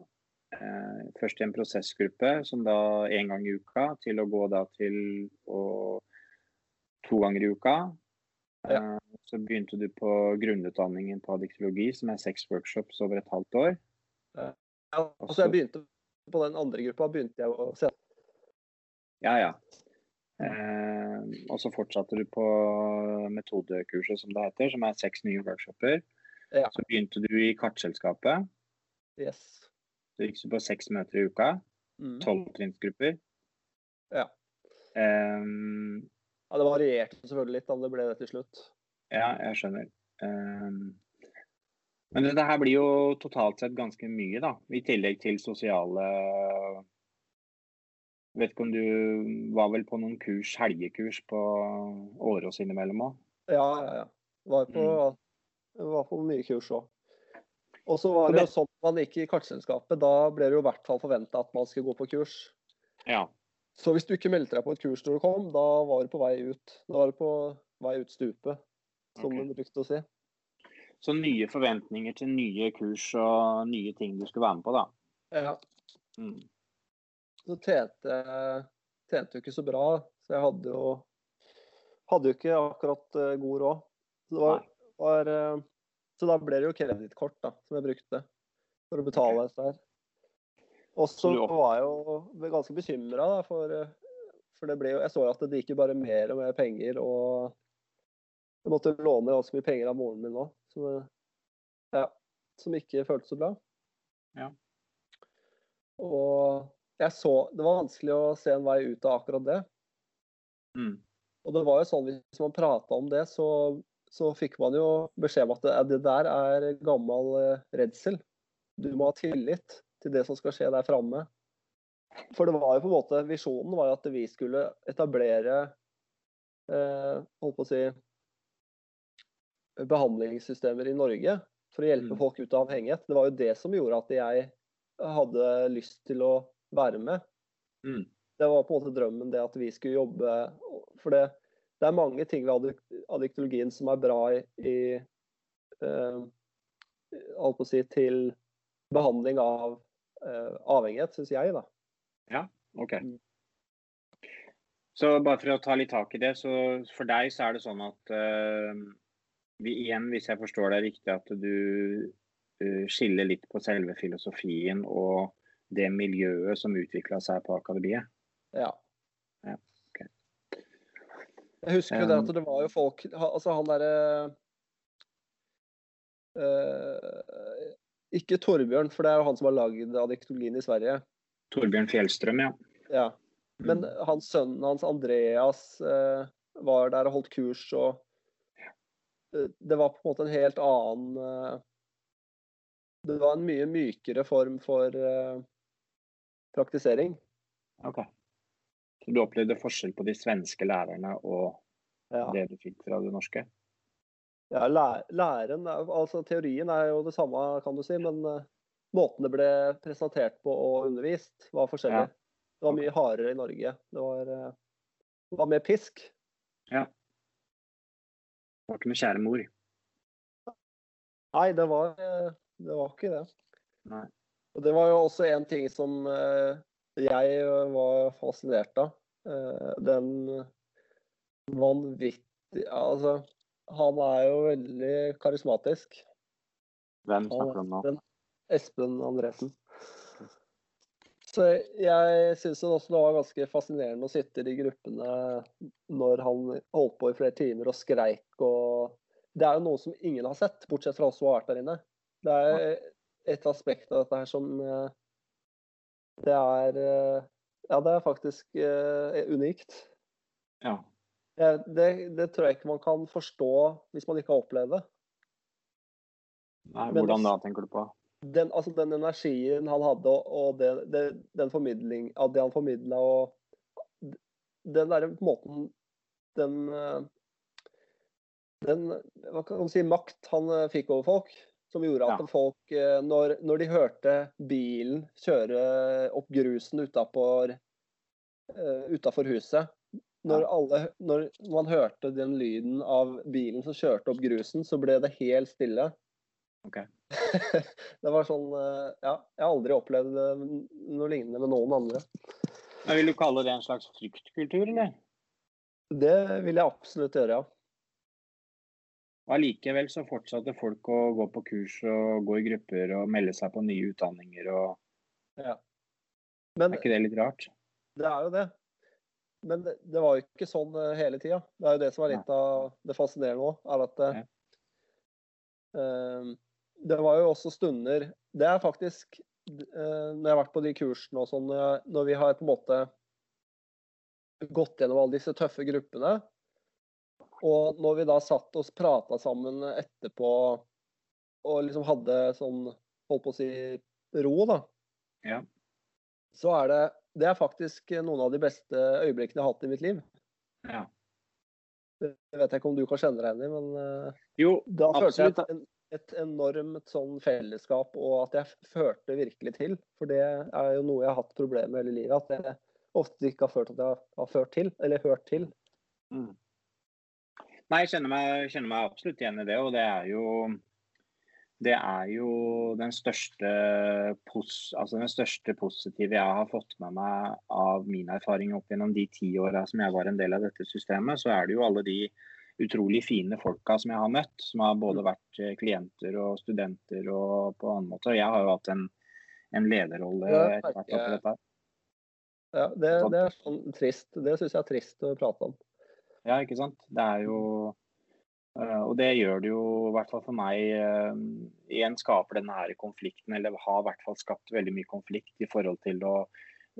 først i en prosessgruppe, som da én gang i uka, til å gå da til to ganger i uka. Eh, så begynte du på grunnutdanningen på adiktologi, som er seks workshops over et halvt år.
Ja, altså jeg begynte På den andre gruppa begynte jeg å se
Ja, ja. Eh, og så fortsatte du på metodekurset, som det heter, som er seks nye workshoper.
Ja.
Så begynte du i kartselskapet.
Yes.
Så gikk på seks møter i uka.
Mm.
Tolvtrinnsgrupper.
Ja.
Um,
Ja, det varierte selvfølgelig litt, da det ble det til slutt.
ja, jeg skjønner. Um, men dette her blir jo totalt sett ganske mye, da. I tillegg til sosiale Vet ikke om du var vel på noen kurs, helgekurs på Årås innimellom òg?
Ja, ja, ja. Var på, var på mye kurs òg. Og så var det jo
det-
sånn man gikk i kartselskapet, da ble det jo i hvert fall forventa at man skulle gå på kurs.
Ja.
Så hvis du ikke meldte deg på et kurs når du kom, da var du på vei ut. Da var du på vei ut stupet, som
okay.
de brukte å si.
Så nye forventninger til nye kurs og nye ting du skulle være med på, da.
Ja.
Mm.
Så tjente tjente jo ikke så bra, så jeg hadde jo hadde jo ikke akkurat eh, god råd. Så, var, var, eh, så da ble det jo kredittkort som jeg brukte for å betale dette her. Og så var jeg jo ganske bekymra, for, for jo, jeg så jo at det gikk jo bare mer og mer penger. Og jeg måtte låne ganske mye penger av moren min nå, som, ja, som ikke føltes så bra.
Ja.
Og jeg så Det var vanskelig å se en vei ut av akkurat det.
Mm.
Og det var jo sånn hvis man prata om det, så, så fikk man jo beskjed om at det, det der er gammel eh, redsel. Du må ha tillit til det som skal skje der framme. For det var jo på en måte Visjonen var jo at vi skulle etablere eh, holdt på å si behandlingssystemer i Norge for å hjelpe
Mm.
folk ut av avhengighet. Det var jo det som gjorde at jeg hadde lyst til å være med
Mm.
det var på en måte drømmen det at vi skulle jobbe For det, det er mange ting ved adiktologien som er bra i, i eh, holdt på å si, til behandling av uh, avhengighet, syns jeg, da.
Ja, OK.
Mm.
Så bare for å ta litt tak i det, så for deg så er det sånn at uh, vi igjen, hvis jeg forstår deg riktig, at du uh, skiller litt på selve filosofien og det miljøet som utvikla seg på akademiet.
Ja.
Ja, okay.
Jeg husker jo det at det var jo folk Altså han derre eh, Ikke Torbjørn, for det er jo han som har lagd adiktologien i Sverige.
Torbjørn Fjellstrøm, ja.
Ja. Men
Mm.
hans sønnen hans, Andreas, eh, var der og holdt kurs, og eh, det var på en måte en helt annen eh, Det var en mye mykere form for praktisering.
OK. Så du opplevde forskjell på de svenske lærerne og
Ja,
det du fikk fra det norske?
Ja læren, altså teorien er jo det samme, kan du si, men eh, måten det ble presentert på og undervist, var forskjellig.
Ja.
Det var mye hardere i Norge. Det var, eh, det var mer pisk. Ja.
Det var ikke noe kjære mor.
Nei, det var, eh, det var ikke det.
Nei.
Og det var jo også en ting som jeg var fascinert av. Den vanvittige Altså, han er jo veldig karismatisk.
Hvem snakker du om nå?
Espen Andresen. Så jeg syns også det var ganske fascinerende å sitte i de gruppene når han holdt på i flere timer og skreik og Det er jo noe som ingen har sett, bortsett fra oss som har vært der inne. Det er et aspekt av dette her som eh, Det er eh, Ja, det er faktisk uh, unikt.
Ja.
Det, det, tror jeg ikke man kan forstå hvis man ikke har opplevd det.
Nei, hvordan da, tenker du på?
Den, altså den energien han hadde, og det, det, den formidling av det han formidla, og den derre måten Den den hva kan man si, makt han fikk over folk, som gjorde at ja. folk, når, når, de hørte bilen kjøre opp grusen utafor huset, når, alle, når, man hørte den lyden av bilen som kjørte opp grusen, så ble det helt stille.
Okay.
det var sånn eh, Ja, jeg har aldri opplevd noe lignende med noen andre.
Men Vil du kalle det en slags fryktkultur, eller?
Det vil jeg absolutt gjøre, ja.
Og Allikevel så fortsatte folk å gå på kurs og gå i grupper og melde seg på nye utdanninger og
ja. Men,
Er ikke det litt rart?
Det er jo det. Men det, det var jo ikke sånn eh, hele tida. Det er jo det som er litt av det fascinerende òg. er at ja. uh, Det var jo også stunder Det er faktisk uh, Når jeg har vært på de kursene og sånn, når vi har på en måte gått gjennom alle disse tøffe gruppene, og når vi da satt og prata sammen etterpå og liksom hadde sånn Holdt på å si ro, da.
Ja.
Så er det det er faktisk noen av de beste øyeblikkene jeg har hatt i mitt liv.
Ja.
Det vet jeg ikke om du kan kjenne deg igjen i, men eh,
jo,
da følte jeg et, et, enormt sånn fellesskap, og at jeg førte virkelig til. For det er jo noe jeg har hatt problemer med hele livet. At jeg ofte ikke har følt at jeg har ført til, eller hørt til.
Mm. Nei, jeg kjenner meg, kjenner meg absolutt igjen i det, og det er jo det er jo den største, altså den største, positive jeg har fått med meg av min erfaring opp gjennom de ti åra som jeg var en del av dette systemet. Så er det jo alle de utrolig fine folka som jeg har møtt, som har både vært eh, klienter og studenter og på annen måte. Jeg har jo hatt en, en lederrolle etter hvert oppi dette.
Ja, det, det, er sånn trist. Det syns jeg er trist å prate om.
Ja, ikke sant. Det er jo og det gjør det jo, i hvert fall for meg, uh, igjen skaper denne her konflikten, eller har i hvert fall skapt veldig mye konflikt i forhold til å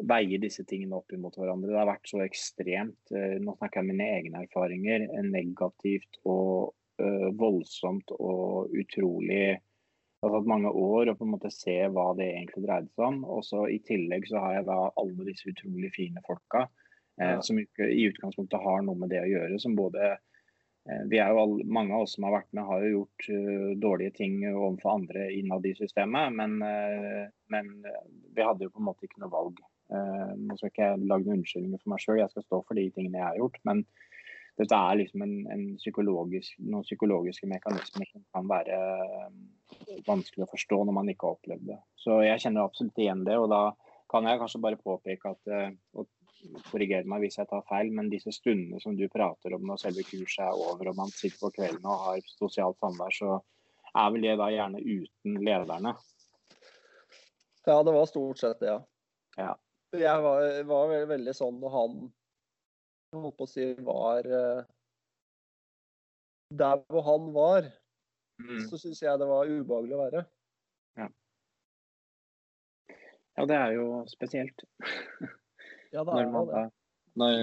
veie disse tingene opp imot hverandre. Det har vært så ekstremt, uh, nå snakker jeg om mine egne erfaringer, negativt og voldsomt og utrolig Det har tatt mange år å på en måte se hva det egentlig dreide seg om. Og så I tillegg så har jeg da alle disse utrolig fine folka ja. som i utgangspunktet har noe med det å gjøre, som både Eh, vi er jo alle, mange av oss som har vært med, har jo gjort uh, dårlige ting overfor andre innad i systemet. Men, uh, men, vi hadde jo på en måte ikke noe valg. Uh, nå skal ikke jeg lage noen unnskyldninger for meg sjøl, jeg skal stå for de tingene jeg har gjort. Men dette er liksom en, en psykologisk, noen psykologiske mekanismer som kan være vanskelig å forstå når man ikke har opplevd det. Så jeg kjenner absolutt igjen det. Og da kan jeg kanskje bare påpeke at og korrigere meg hvis jeg tar feil, men disse stundene som du prater om når selve kurset er over og man sitter på kvelden og har sosialt samvær, så er vel det da gjerne uten lederne?
Ja, det var stort sett det, ja.
ja.
Jeg var, var veldig, sånn når han holdt på å si var uh, Der hvor han var, mm. så syns jeg det var ubehagelig å være.
Ja. Ja, det er jo spesielt.
Ja, er
når, man, da, Når,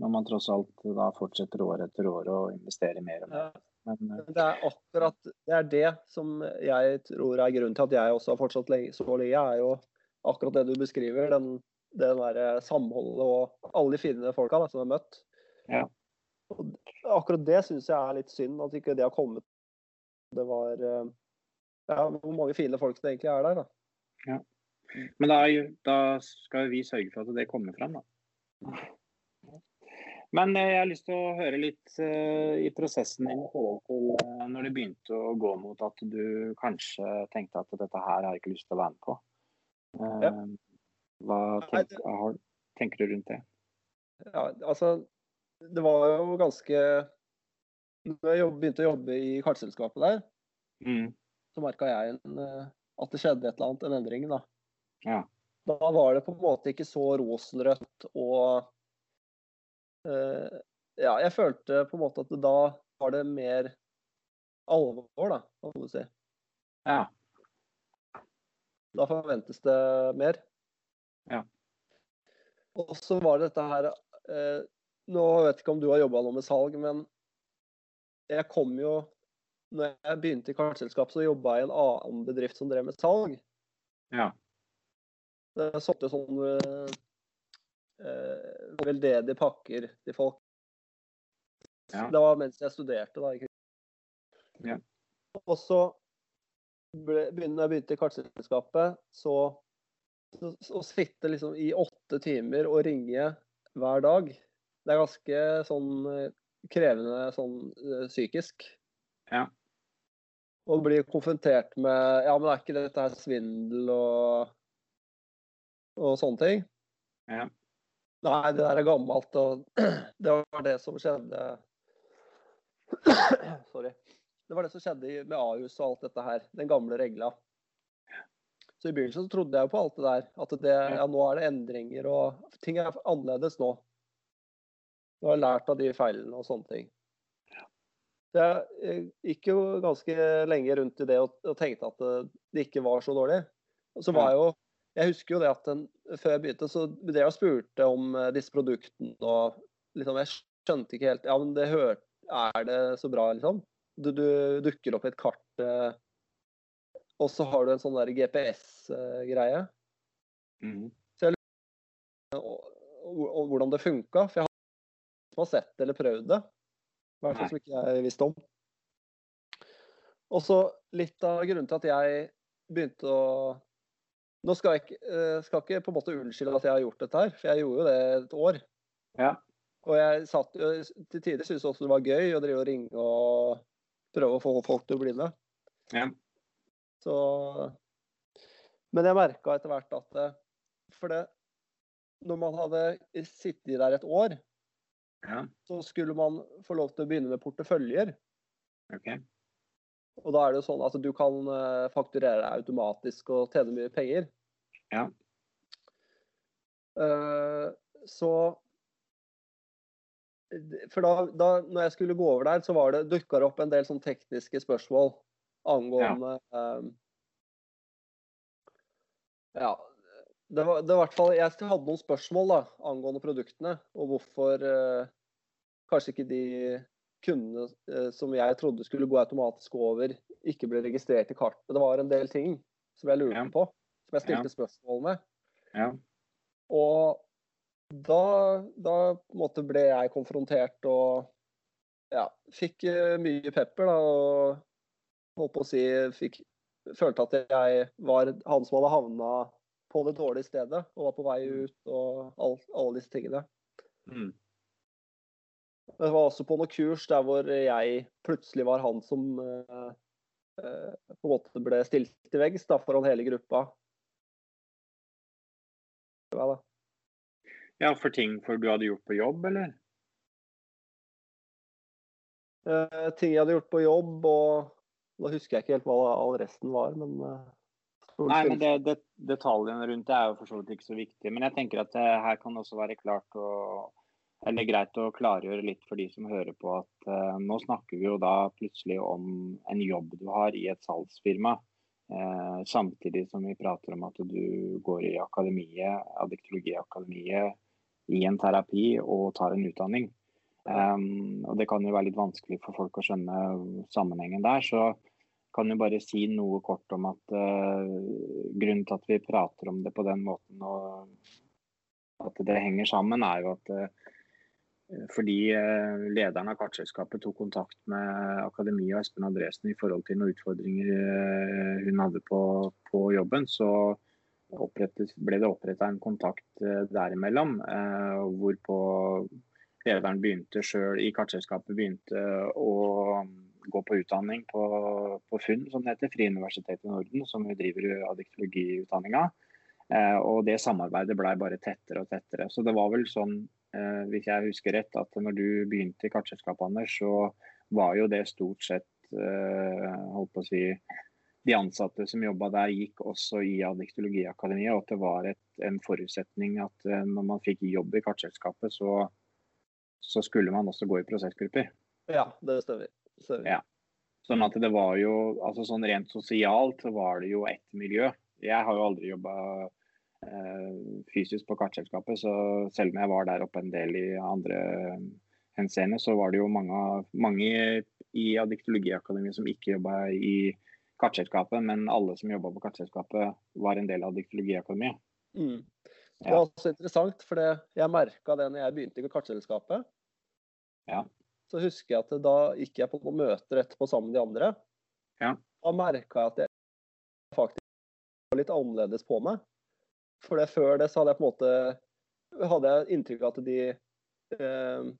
når, man tross alt da fortsetter år etter år å investere mer og mer.
Ja. Men, eh, det er akkurat det er det som jeg tror er grunnen til at jeg også har fortsatt så lenge, er jo akkurat det du beskriver. Den, det der eh, samholdet og alle de fine folka da, som har møtt.
Ja.
Og akkurat det syns jeg er litt synd, at ikke det har kommet. Det var eh, ja, hvor mange fine folk det egentlig er der. da.
Ja. Men da, da, skal vi sørge for at det kommer fram, da. Men eh, jeg har lyst til å høre litt uh, i prosessen din i forhold til uh, når det begynte å gå mot at du kanskje tenkte at dette her har jeg ikke lyst til å være med på. Uh, ja. Hva tenker, har, tenker du rundt det?
Ja, altså det var jo ganske Når jeg begynte å jobbe i kartselskapet der,
Mm.
så merka jeg en, eh, at det skjedde et eller annet, en endring. Da
Ja.
Da var det på en måte ikke så rosenrødt og uh, Ja, jeg følte på en måte at da var det mer alvor, da, kan du si.
ja.
Da forventes det mer.
Ja.
Og så var det dette her uh, Nå vet jeg ikke om du har jobba noe med salg, men jeg kom jo når jeg begynte i kartselskap, så jobba jeg i en annen bedrift som drev med salg.
Ja.
Jeg solgte sånne eh, veldedige pakker til folk.
Ja.
Det var mens jeg studerte, da. Ikke?
Ja.
Og så ble, begynte, jeg begynte i kartselskapet, så så- å sitte liksom i åtte timer og ringe hver dag, det er ganske sånn eh, krevende sånn eh, psykisk.
Ja.
Og bli konfrontert med Ja, men er ikke dette her svindel og og sånne ting?
Ja.
Nei, det der er gammelt, og det var det som skjedde Sorry. Det var det som skjedde med Ahus og alt dette her. Den gamle regla. Så i begynnelsen så trodde jeg jo på alt det der. At det, ja, nå er det endringer og ting er annerledes nå. Nå har jeg lært av de feilene og sånne ting. Så jeg eh, gikk jo ganske lenge rundt i det og, og tenkte at det, det ikke var så dårlig. Og så var jeg jo Jeg husker jo det at den, før jeg begynte, så det jeg spurte om eh, disse produktene og liksom Jeg skjønte ikke helt Ja, men det hør, er det så bra, liksom? Du, du dukker opp i et kart, eh, og så har du en sånn der GPS-greie.
Mm
-hmm. Så jeg lurer på hvordan det funka. For jeg har ingen som har sett det eller prøvd det. I hvert fall som ikke jeg visste om. Og så litt av grunnen til at jeg begynte å Nå skal jeg ikke, eh, skal ikke på en måte unnskylde at jeg har gjort dette her, for jeg gjorde jo det et år.
Ja.
Og jeg satt jo til tider syntes også det var gøy å drive og ringe og prøve å få folk til å bli med.
Ja.
Så Men jeg merka etter hvert at det, For det Når man hadde sittet der et år,
ja.
så skulle man få lov til å begynne med porteføljer.
OK.
Og da er det jo sånn at du kan eh, fakturere deg automatisk og tjene mye penger.
Ja.
Uh, så For da, da når jeg skulle gå over der, så var det dukka det opp en del sånn tekniske spørsmål angående eh, Ja. Det var, det var i hvert fall, Jeg hadde noen spørsmål da, angående produktene, og hvorfor uh, kanskje ikke de kundene eh, som jeg trodde skulle gå automatisk over, ikke ble registrert i kartet. Det var en del ting som jeg lurte
Ja.
på, som jeg stilte spørsmål med.
Ja.
Og da, da måte ble jeg konfrontert og ja, fikk eh, mye pepper, da. Og holdt på å si fikk, følte at jeg var han som hadde havna på det dårlige stedet og var på vei ut og all, alle disse tingene.
Mm.
Det var også på noen kurs der hvor jeg plutselig var han som eh, eh, på en måte ble stilt til veggs da, foran hele gruppa. Da.
ja, for ting for du hadde gjort på jobb, eller?
Eh, ting jeg hadde gjort på jobb, og da husker jeg ikke helt hva all resten var, men eh,
Nei, men det, det, Detaljene rundt det er jo for så vidt ikke så viktig. Men jeg tenker at det her kan også være klart å, eller greit å klargjøre litt for de som hører på at eh, nå snakker vi jo da plutselig om en jobb du har i et salgsfirma. Eh, samtidig som vi prater om at du går i akademiet, addiktologiakademiet, i en terapi og tar en utdanning. Um, og Det kan jo være litt vanskelig for folk å skjønne sammenhengen der. Så kan jo bare si noe kort om at eh, grunnen til at vi prater om det på den måten og at det henger sammen, er jo at fordi eh, lederen av kartselskapet tok kontakt med Akademiet og Espen Andresen i forhold til noen utfordringer eh, hun hadde på, på jobben, så ble det oppretta en kontakt eh, derimellom. hvorpå lederen begynte selv i kartselskapet begynte å gå på utdanning på, på FUNN, som det heter, Frie universitet i Norden, som driver adiktologiutdanninga. Og det samarbeidet blei bare tettere og tettere. Så det var vel sånn hvis jeg husker rett, at når du begynte i kartselskapet, Anders, så var jo det stort sett eh, holdt på å si, de ansatte som jobba der, gikk også i Adiktologiakademiet. Og at det var et, en forutsetning at eh, når man fikk jobb i kartselskapet, så, så skulle man også gå i prosessgrupper.
Ja, det stemmer. stemmer.
Ja. Sånn at det var jo altså sånn Rent sosialt så var det jo ett miljø. Jeg har jo aldri jobba eh, fysisk på kartselskapet, så selv om jeg var der oppe en del i andre henseende, så var det jo mange, mange i Adiktologiakademiet som ikke jobba i kartselskapet, men alle som jobba på kartselskapet, var en del av Adiktologiakademiet.
Mm. Det var også interessant, for jeg merka det når jeg begynte i kartselskapet.
Ja
så husker jeg at da gikk jeg på møter etterpå sammen med de andre.
Ja.
Da merka jeg at jeg faktisk var litt annerledes på meg. For det, før det så hadde jeg på en måte hadde jeg inntrykk av at de eh,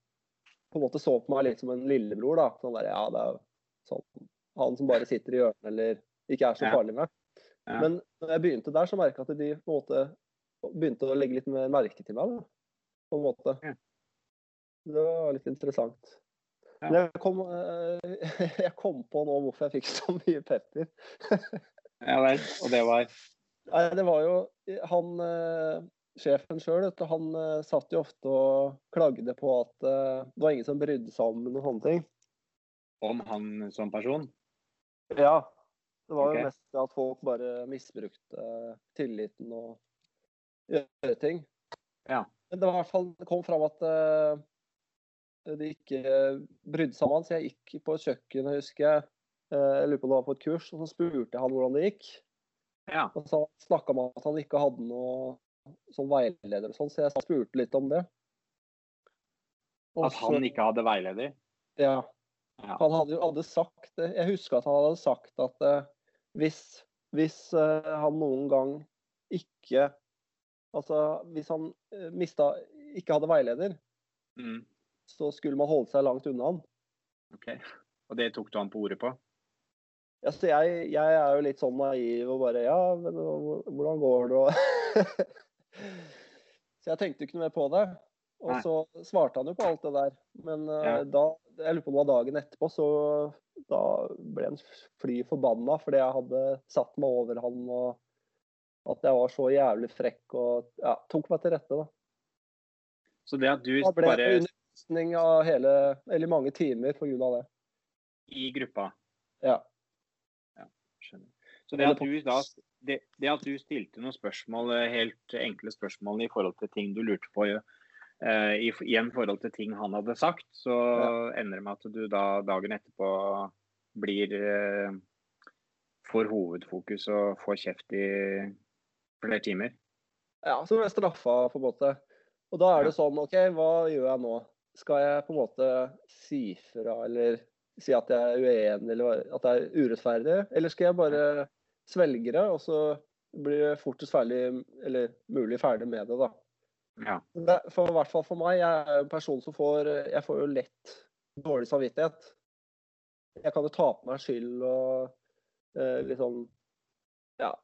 på en måte så på meg litt som en lillebror. da, sånn der, ja, det er sånn, Han som bare sitter i hjørnet eller ikke er så farlig med.
Ja.
Men når jeg begynte der, så merka jeg at de på en måte begynte å legge litt mer merke til meg. Da, på en måte.
Ja.
Det var litt interessant.
Ja.
Jeg kom, eh, jeg kom, på nå hvorfor jeg fikk så mye pepper.
ja vel. Og det var
Nei, det var jo han eh, sjefen sjøl, han eh, satt jo ofte og klagde på at eh, det var ingen som brydde seg om noen sånne ting.
Om han som person?
Ja. Det var
okay.
jo mest at folk bare misbrukte eh, tilliten og gjøre ting.
Ja.
Men det var i hvert fall det kom fram at eh, de ikke brydde seg om han, så jeg gikk på et kjøkken, jeg husker jeg. Eh, Jeg lurer på om det var på et kurs, og så spurte jeg han hvordan det gikk.
Ja.
Og så snakka om at han ikke hadde noe som veileder og sånn, så jeg spurte litt om det. Og
At han ikke hadde veileder?
Ja.
Ja.
Han hadde jo hadde sagt det. Jeg husker at han hadde sagt at uh, hvis, hvis uh, han noen gang ikke Altså hvis han uh, mista Ikke hadde veileder,
Mm.
så skulle man holde seg langt unna han.
OK. Og det tok du han på ordet på?
Ja, så jeg, jeg er jo litt sånn naiv og bare Ja, men hvordan går det? Og så jeg tenkte ikke noe mer på det. Og
Nei.
så svarte han jo på alt det der. Men eh,
Ja.
da Jeg lurer på om det var dagen etterpå, så da ble han fly forbanna fordi jeg hadde satt meg over han og at jeg var så jævlig frekk og ja, tok meg til rette, da.
Så det at du
Da ble
bare
undervisning av hele, eller mange timer på grunn av det.
i gruppa
Ja.
Så det at, du da, det, det at du stilte noen spørsmål, eh, helt enkle spørsmål i forhold til ting du lurte på, eh, i, igjen forhold til ting han hadde sagt, så ender det med at du da dagen etterpå blir eh, får hovedfokus og får kjeft i flere timer.
Ja, så blir jeg straffa, på en måte. Og da er det sånn, OK, hva gjør jeg nå? Skal jeg på en måte si fra, eller si at jeg er uenig, eller at det er urettferdig? Eller skal jeg bare svelge det, og så blir det fortest ferdig, eller mulig ferdig med det, da.
Ja.
Det- For i hvert fall for meg, jeg er en person som får Jeg får jo lett dårlig samvittighet. Jeg kan jo ta på meg skyld og eh, liksom Ja.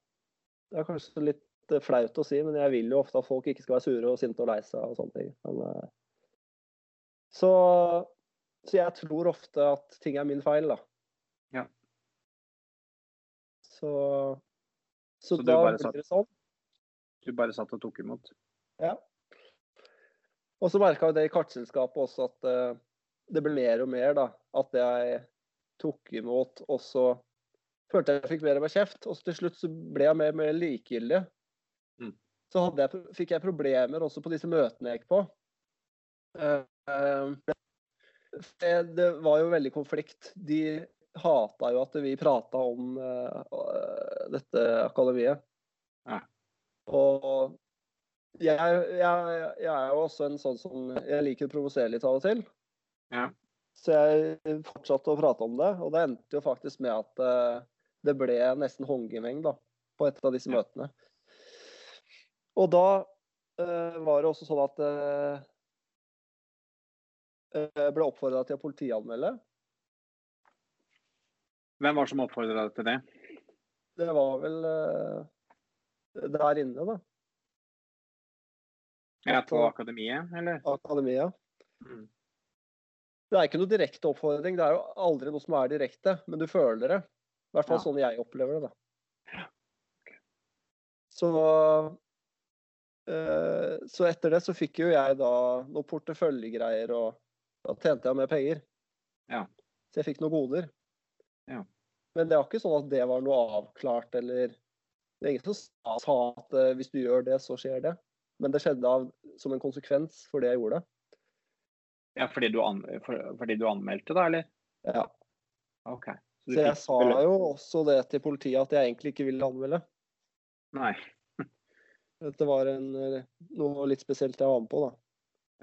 Det er kanskje litt eh, flaut å si, men jeg vil jo ofte at folk ikke skal være sure og sinte og lei seg og sånne ting. Men, eh, så, så jeg tror ofte at ting er min feil, da.
Ja.
Så, så,
Så
da
ble
blir
satt-
det sånn.
Du bare satt og tok imot.
Ja. Og så merka jeg det i kartselskapet også at uh, det ble mer og mer, da. At jeg tok imot, og så følte jeg jeg fikk mer og mer kjeft. Og så til slutt så ble jeg mer og mer likegyldig.
Mm.
Så jeg, fikk jeg problemer også på disse møtene jeg gikk på. Eh, det, det var jo veldig konflikt. De hata jo at vi prata om uh, dette akademiet.
Ja.
Og jeg, jeg, jeg er jo også en sånn som Jeg liker å provosere litt av og til.
Ja.
Så jeg fortsatte å prate om det, og det endte jo faktisk med at uh, det ble nesten håndgemeng da, på et av disse
Ja.
møtene. Og da uh, var det også sånn at jeg ble oppfordra til å politianmelde.
Hvem var det som oppfordra deg til det?
Det var vel eh, der inne, da.
Ja, på akademiet, eller?
Akademia.
Mm.
Det er ikke noe direkte oppfordring. Det er jo aldri noe som er direkte, men du føler det. I hvert fall
Ja.
sånn jeg opplever det, da. Så eh, Så etter det så fikk jo jeg da noen porteføljegreier, og da tjente jeg mer penger.
Ja.
Så jeg fikk noen goder.
Ja.
Men det var ikke sånn at det var noe avklart, eller Det er ingen som sa- at eh, hvis du gjør det, så skjer det. Men det skjedde av, som en konsekvens for det jeg gjorde.
Ja, fordi du, an for, fordi du anmeldte, da, eller?
Ja.
OK. Så,
Så jeg sa
beløp-
jo også det til politiet at jeg egentlig ikke ville anmelde.
Nei.
Dette det var en, eh, noe litt spesielt jeg var med på, da.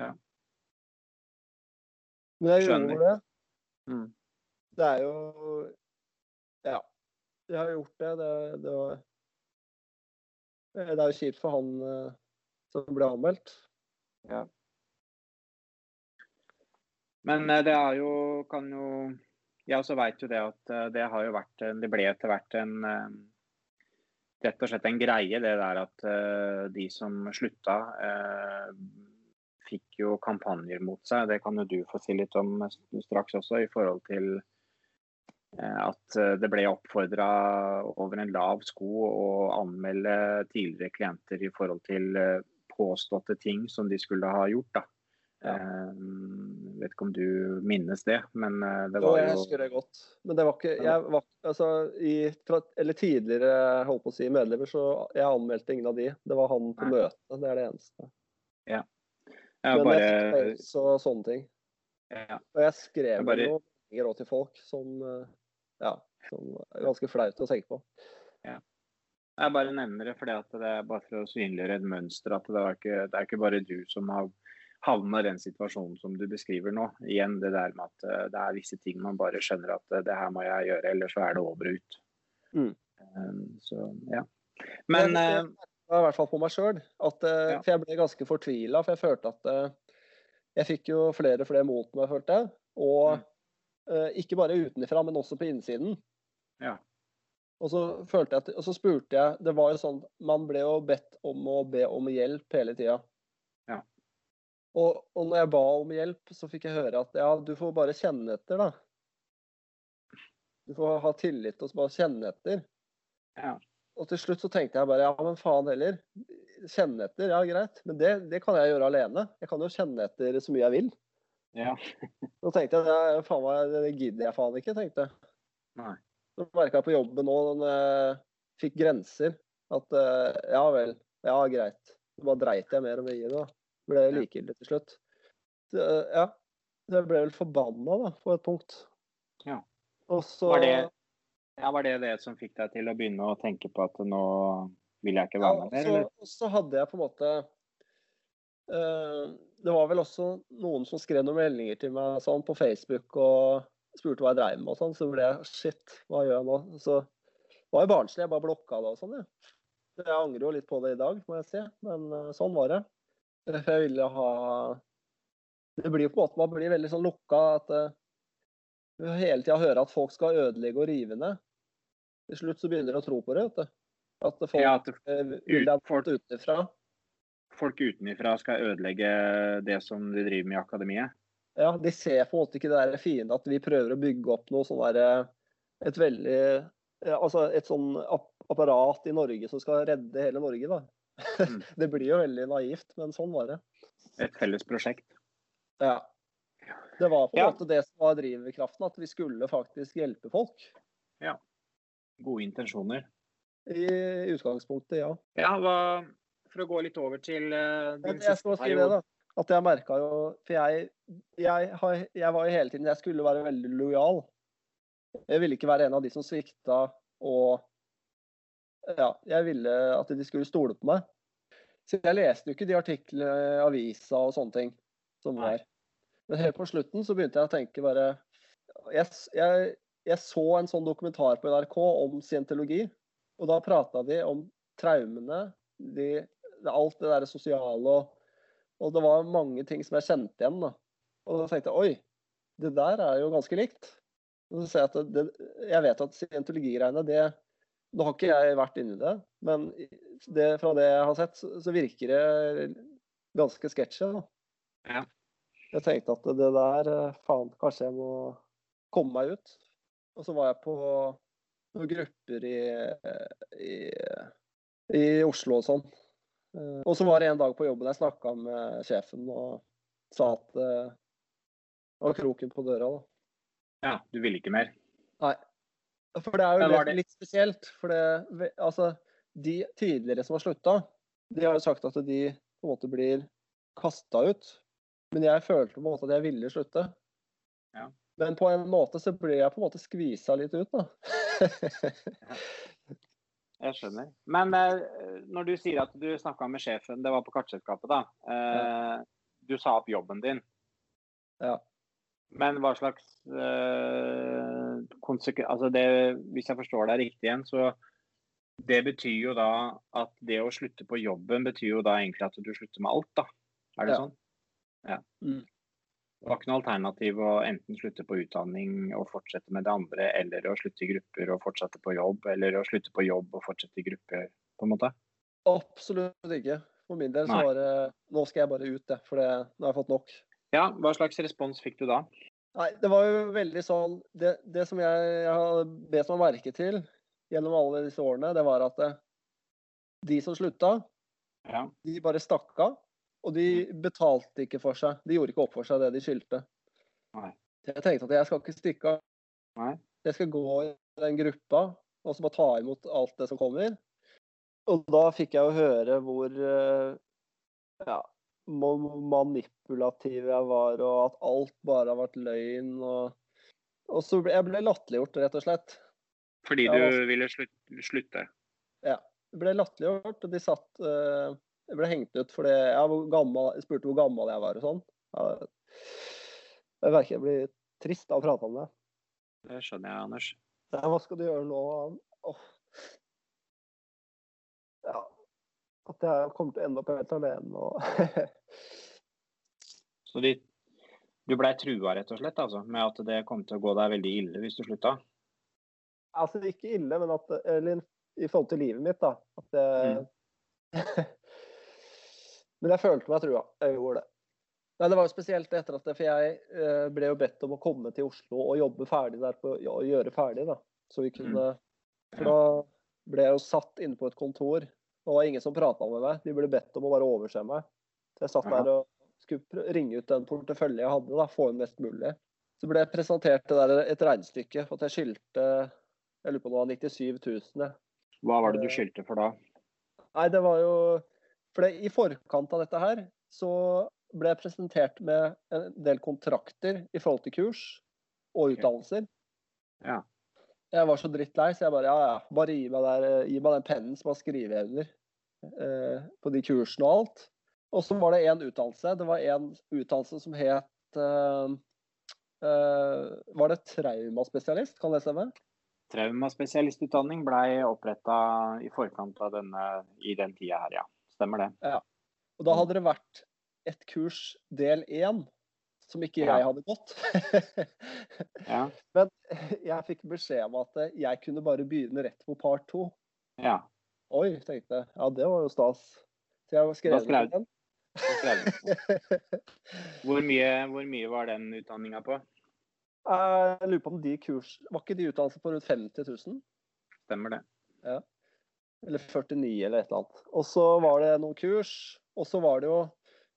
Ja.
Men jeg
Skjønner.
gjorde det.
Mm.
Det er jo Ja. Jeg har gjort det. Det, det, var, det er jo kjipt for han eh, som ble anmeldt.
Men eh, det er jo Kan jo Jeg også veit jo det at eh, det har jo vært Det ble etter hvert en eh, Rett og slett en greie, det der at eh, de som slutta, eh, fikk jo kampanjer mot seg. Det kan jo du få si litt om straks også, i forhold til eh, at eh, det ble oppfordra over en lav sko å anmelde tidligere klienter i forhold til eh, påståtte ting som de skulle ha gjort. da.
Ja.
Eh, vet ikke om du minnes det, men det var Jo, jeg
husker det godt. Men det var ikke jeg var, altså, i, fra, Eller tidligere holdt på å si medlemmer, så jeg anmeldte ingen av de. Det var han på møtet. Det er det eneste.
ja,
Men
bare,
jeg fikk sånne ting.
ja,
Og jeg skrev
Jeg bare-
meldinger til folk som eh, ja, som er ganske flaut å tenke på. Ja.
Jeg bare nevner det fordi at det er bare for å synliggjøre et mønster. At det er ikke, det er ikke bare du som har havna i den situasjonen som du beskriver nå. Igjen det der med at eh, det er visse ting man bare skjønner at eh, det her må jeg gjøre, ellers så er det over og ut.
Mm.
Um, så ja. Men
jeg,
eh,
jeg i hvert fall på meg sjøl. For jeg ble ganske fortvila. For jeg følte at eh, jeg fikk jo flere og flere mot meg, følte jeg. Og
Mm.
eh, ikke bare utenfra, men også på innsiden.
Ja.
Og så følte jeg og så spurte jeg Det var jo sånn Man ble jo bedt om å be om hjelp hele tida.
Ja.
Og, og når jeg ba om hjelp, så fikk jeg høre at ja, du får bare kjenne etter, da. Du får ha tillit og bare kjenne etter.
Ja.
Og til slutt så tenkte jeg bare ja, men faen heller. Kjenne etter, ja greit. Men det, det kan jeg gjøre alene. Jeg kan jo kjenne etter så mye jeg vil.
Ja.
Så tenkte jeg det, faen meg, det gidder jeg faen ikke, tenkte jeg.
Nei.
Så merka jeg på jobben nå, den jeg fikk grenser, at uh, ja vel, ja greit. Så bare dreit jeg mer og mer i det. da. Ble likegyldig til slutt. Så, uh, ja. Så jeg ble vel forbanna da, på et punkt.
Ja.
Og så
Var det, ja, var det det som fikk deg til å begynne å tenke på at nå vil jeg ikke være med mer,
så,
eller?
så hadde jeg på en måte eh, Det var vel også noen som skrev noen meldinger til meg sånn på Facebook og spurte hva jeg dreiv med og sånn. Så ble jeg shit, hva gjør jeg nå? Så var jo barnslig, jeg bare blokka det og sånn, jeg. Så Jeg angrer jo litt på det i dag, må jeg si, men eh, sånn var det. Jeg ville ha Det blir jo på en måte Man blir veldig sånn lukka at eh, du hele tida hører at folk skal ødelegge og rive ned. Til slutt så begynner du å tro på det, vet du. At folk
Ja, at
eh, vil deg utenfra.
Folk utenfra skal ødelegge det som de driver med i akademiet?
Ja, de ser på en måte ikke det der fine at vi prøver å bygge opp noe sånn der Et veldig Altså et sånn apparat i Norge som skal redde hele Norge, da.
Mm.
det blir jo veldig naivt, men sånn var det.
Et felles prosjekt?
Ja. Det var på en
Ja.
måte det som var drivkraften, at vi skulle faktisk hjelpe folk. Ja.
Gode intensjoner.
I utgangspunktet, ja.
Ja, hva, For å gå litt over til eh, din
jeg, jeg
siste periode.
At jeg merka jo For jeg, jeg, jeg var jo hele tiden Jeg skulle være veldig lojal. Jeg ville ikke være en av de som svikta og Ja, jeg ville at de skulle stole på meg. Så jeg leste jo ikke de artiklene i avisa og sånne ting som var. Men helt på slutten så begynte jeg å tenke bare Jeg, jeg, jeg så en sånn dokumentar på NRK om scientologi, og da prata de om traumene, de, alt det der sosiale og og det var mange ting som jeg kjente igjen. da. Og da tenkte jeg oi, det der er jo ganske likt. Og så ser jeg at det, jeg vet at scientologigreiene, det Nå har ikke jeg vært inni det, men det, fra det jeg har sett, så, så virker det ganske sketsjy.
Ja.
Jeg tenkte at det der Faen, kanskje jeg må komme meg ut. Og så var jeg på noen grupper i, i, i Oslo og sånn. Eh, Og så var det en dag på jobben jeg snakka med sjefen og sa at eh, det var kroken på døra. da.
Ja, du ville ikke mer?
Nei. For det er jo litt,
det-
litt spesielt. For det, altså, de tidligere som har slutta, de har jo sagt at de på en måte blir kasta ut. Men jeg følte på en måte at jeg ville slutte.
Ja.
Men på en måte så ble jeg på en måte skvisa litt ut, da.
Jeg skjønner. Men eh, når du sier at du snakka med sjefen, det var på kartselskapet, da. Eh, Du sa opp jobben din.
Ja.
Men hva slags eh, konsekven... Altså det, hvis jeg forstår deg riktig igjen, så det betyr jo da at det å slutte på jobben betyr jo da egentlig at du slutter med alt, da. Er det
Ja.
sånn? Ja.
Mm.
Det var ikke noe alternativ å enten slutte på utdanning og fortsette med det andre, eller å slutte i grupper og fortsette på jobb, eller å slutte på jobb og fortsette i grupper, på en måte?
Absolutt ikke. For min del så var det Nå skal jeg bare ut. For det, nå har jeg fått nok.
Ja, hva slags respons fikk du da?
Nei, det var jo veldig sånn Det, det som jeg, jeg har bedt meg merke til gjennom alle disse årene, det var at eh, de som slutta,
Ja.
de bare stakk av. Og de betalte ikke for seg. De gjorde ikke opp for seg det de skyldte.
Nei.
Jeg tenkte at jeg skal ikke stikke av.
Nei.
Jeg skal gå i den gruppa og så bare ta imot alt det som kommer. Og da fikk jeg jo høre hvor eh, ja, manipulativ jeg var, og at alt bare har vært løgn. Og, og så ble jeg ble latterliggjort, rett og slett.
Fordi
Ja,
du
altså-
ville slutte? Ja.
Jeg ble latterliggjort, og de satt eh, Jeg ble hengt ut fordi jeg, gammel, jeg spurte hvor gammel jeg var og sånn. Jeg, jeg merker jeg blir trist av å prate om det.
Det skjønner jeg, Anders.
Ja, hva skal du gjøre nå? Åh. Ja. At jeg kommer til å ende opp helt alene og
Så de, du blei trua rett og slett altså, med at det kom til å gå deg veldig ille hvis du slutta?
Altså ikke ille, men at Eller i forhold til livet mitt, da. At jeg Men jeg følte meg trua. Jeg gjorde det. Nei, Det var jo spesielt etter at det, for jeg eh, ble jo bedt om å komme til Oslo og jobbe ferdig der på ja, gjøre ferdig, da. Så vi kunne For da ble jeg jo satt inne på et kontor. Det var ingen som prata med meg. De ble bedt om å bare overse meg. Så jeg satt der og skulle ringe ut den porteføljen jeg hadde, da, få inn mest mulig. Så ble jeg presentert det der, et regnestykke for at jeg skyldte jeg lurer på om det var 97 000.
Hva var det du skyldte for da?
Nei, det var jo For det, i forkant av dette her så ble jeg presentert med en del kontrakter i forhold til kurs og utdannelser.
Ja.
Jeg var så drittlei, så jeg bare ja, ja, bare gi meg, der, gi meg den pennen som har skrevet under eh, på de kursene og alt. Og så var det én utdannelse. Det var en utdannelse som het eh, eh, Var det traumaspesialist, kan det stemme?
Traumaspesialistutdanning blei oppretta i forkant av denne i den tida her, ja. Stemmer det.
Og da hadde det vært et kurs del én som ikke
Ja.
jeg hadde gått.
Ja.
Men jeg fikk beskjed om at jeg kunne bare begynne rett på part to.
ja.
Oi, tenkte jeg. Ja, det var jo stas. Så jeg skrev
Da skrev-
den.
skrev. Hvor mye, hvor mye var den utdanninga på?
Jeg lurer på om de kurs Var ikke de utdannelser på rundt 50 000?
Stemmer det.
Eller 49 eller et eller annet. Og så var det noen kurs. Og så var det jo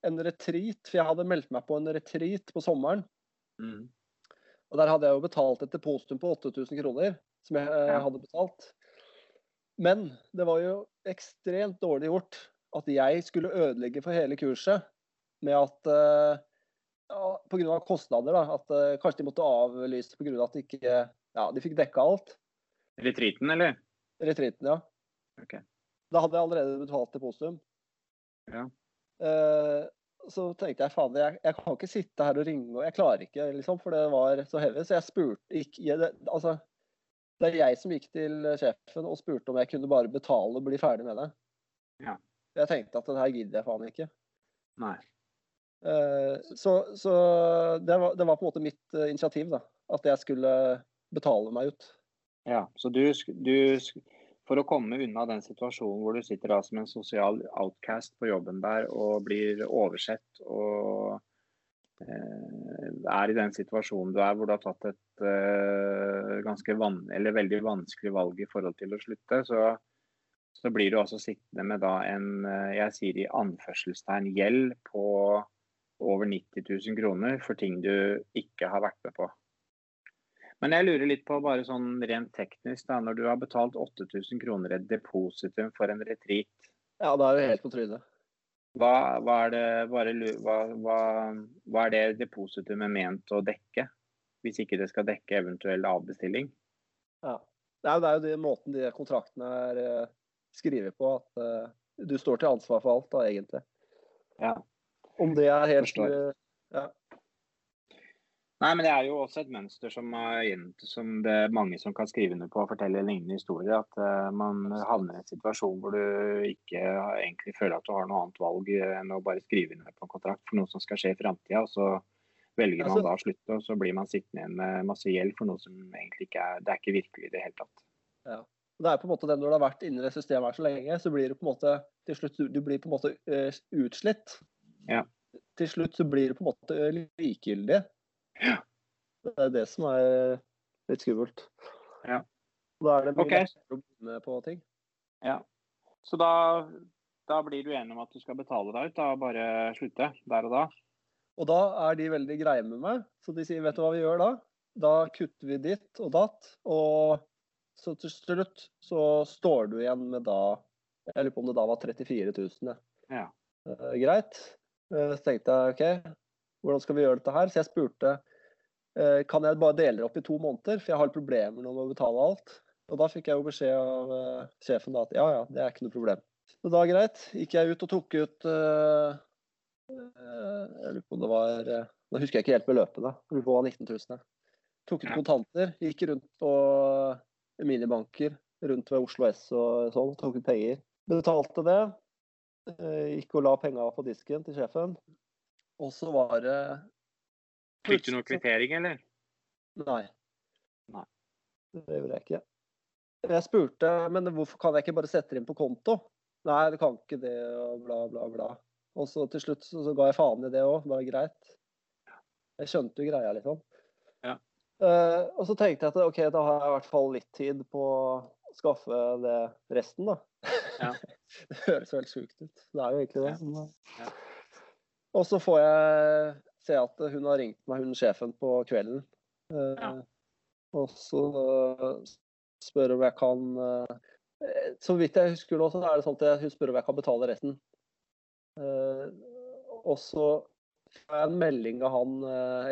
en retreat, for jeg hadde meldt meg på en retreat på sommeren.
Mm.
Og der hadde jeg jo betalt et depositum på 8000 kroner, som jeg eh, hadde betalt. Men det var jo ekstremt dårlig gjort at jeg skulle ødelegge for hele kurset med at eh, ja, Pga. kostnader, da. At eh, kanskje de måtte avlyse pga. at de ikke Ja, de fikk dekka alt.
Retreaten, eller?
Retreaten, ja.
Ok.
Da hadde jeg allerede betalt depositum.
Ja.
Uh, så tenkte jeg faen, jeg, jeg kan ikke sitte her og ringe, og jeg klarer ikke, liksom, for det var så heavy. Så jeg spurte ikke jeg, Altså, det er jeg som gikk til sjefen og spurte om jeg kunne bare betale og bli ferdig med det.
Ja.
Jeg tenkte at det her gidder jeg faen ikke.
Nei.
Eh, så så det, var, det var på en måte mitt eh, initiativ, da. At jeg skulle betale meg ut.
Ja, så du, du for å komme unna den situasjonen hvor du sitter da som en sosial outcast på jobben der og blir oversett og eh, er i den situasjonen du er hvor du har tatt et eh, ganske van veldig vanskelig valg i forhold til å slutte, så, så blir du altså sittende med da en, eh, jeg sier i anførselstegn, gjeld på over 90 000 kroner for ting du ikke har vært med på. Men jeg lurer litt på bare sånn rent teknisk, da, når du har betalt 8000 kroner et depositum for en retreat.
Ja, da er du helt på trynet.
Hva, hva, er det, bare, hva, hva, er det depositumet ment å dekke? Hvis ikke det skal dekke eventuell avbestilling?
Ja. Det er jo den måten de kontraktene er uh, skrevet på, at uh, du står til ansvar for alt, da, egentlig.
Ja.
Om det er helt uh, ja.
Nei, men det er jo også et mønster som, som det er mange som kan skrive under på og fortelle lignende historier. At uh, man havner i en situasjon hvor du ikke egentlig føler at du har noe annet valg enn å bare skrive under på en kontrakt for noe som skal skje i framtida. Så velger man altså, da å slutte, og så blir man sittende igjen med masse gjeld for noe som egentlig ikke er, det er ikke virkelig i det hele tatt.
Ja. Det er på en måte det Når du har vært inne i det systemet her så lenge, så blir du på en måte til slutt du blir på en måte uh, utslitt.
Ja.
Til slutt så blir du på en måte likegyldig.
Ja.
Det er det som er litt skummelt.
Ja.
Da er det mye
okay.
lettere å begynne på ting.
Ja. Så da, da, blir du enig om at du skal betale deg ut, da bare slutte der og da?
Og da er de veldig greie med meg. Så de sier vet du hva vi gjør da? Da kutter vi ditt og datt. Og så til slutt så står du igjen med da Jeg lurer på om det da var 34 000.
Ja.
Uh, greit. Uh, så tenkte jeg OK, hvordan skal vi gjøre dette her? Så jeg spurte eh, kan jeg bare dele det opp i to måneder, for jeg har problemer nå med å betale alt. Og da fikk jeg jo beskjed av uh, sjefen da, at ja, ja, det er ikke noe problem. Så da greit. Gikk jeg ut og tok ut uh, uh, Jeg lurer på om det var Nå husker jeg ikke helt beløpet, da. Det var 19 000. Tok ut kontanter. Gikk rundt på minibanker rundt ved Oslo S og sånn. Tok ut penger. Betalte det. Gikk og la penga på disken til sjefen. Og så var det
Fikk du noe kvittering, eller?
Nei.
Nei.
Det gjorde jeg ikke. Jeg spurte men hvorfor kan jeg ikke bare sette det inn på konto. Nei, du kan ikke det, og bla, bla, bla. Og så til slutt så, så ga jeg faen i det òg. Det var greit. Jeg skjønte jo greia, liksom.
Ja.
Uh, og så tenkte jeg at OK, da har jeg i hvert fall litt tid på å skaffe det resten, da.
Ja.
det høres veldig sjukt ut. Det er jo egentlig det.
Ja. Ja.
Og så får jeg se at hun har ringt meg, hun sjefen, på kvelden. Ja. Eh, og så eh, spør om jeg kan eh, Så vidt jeg husker nå, så er det sånn at hun spør om jeg kan betale resten. Og så får jeg en melding av han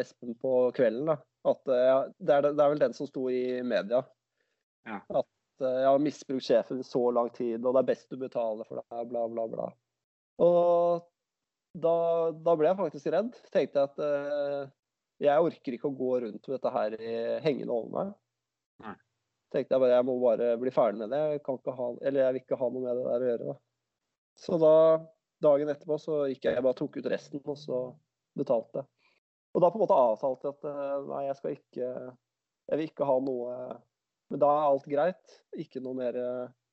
Espen på kvelden. Da, at jeg, det, er, det, er, vel den som sto i media.
Ja.
At jeg har misbrukt sjefen i så lang tid, og det er best du betaler for det, bla, bla, bla. Og da, da, ble jeg faktisk redd. Tenkte jeg at uh, jeg orker ikke å gå rundt med dette her hengende over meg.
Nei.
Tenkte jeg bare jeg må bare bli ferdig med det. Jeg, kan ikke ha, eller jeg vil ikke ha noe med det der å gjøre. Da. Så da, dagen etterpå så gikk jeg, jeg bare tok ut resten, og så betalte. Og da på en måte avtalte jeg at uh, nei, jeg skal ikke Jeg vil ikke ha noe Men da er alt greit. Ikke noe mer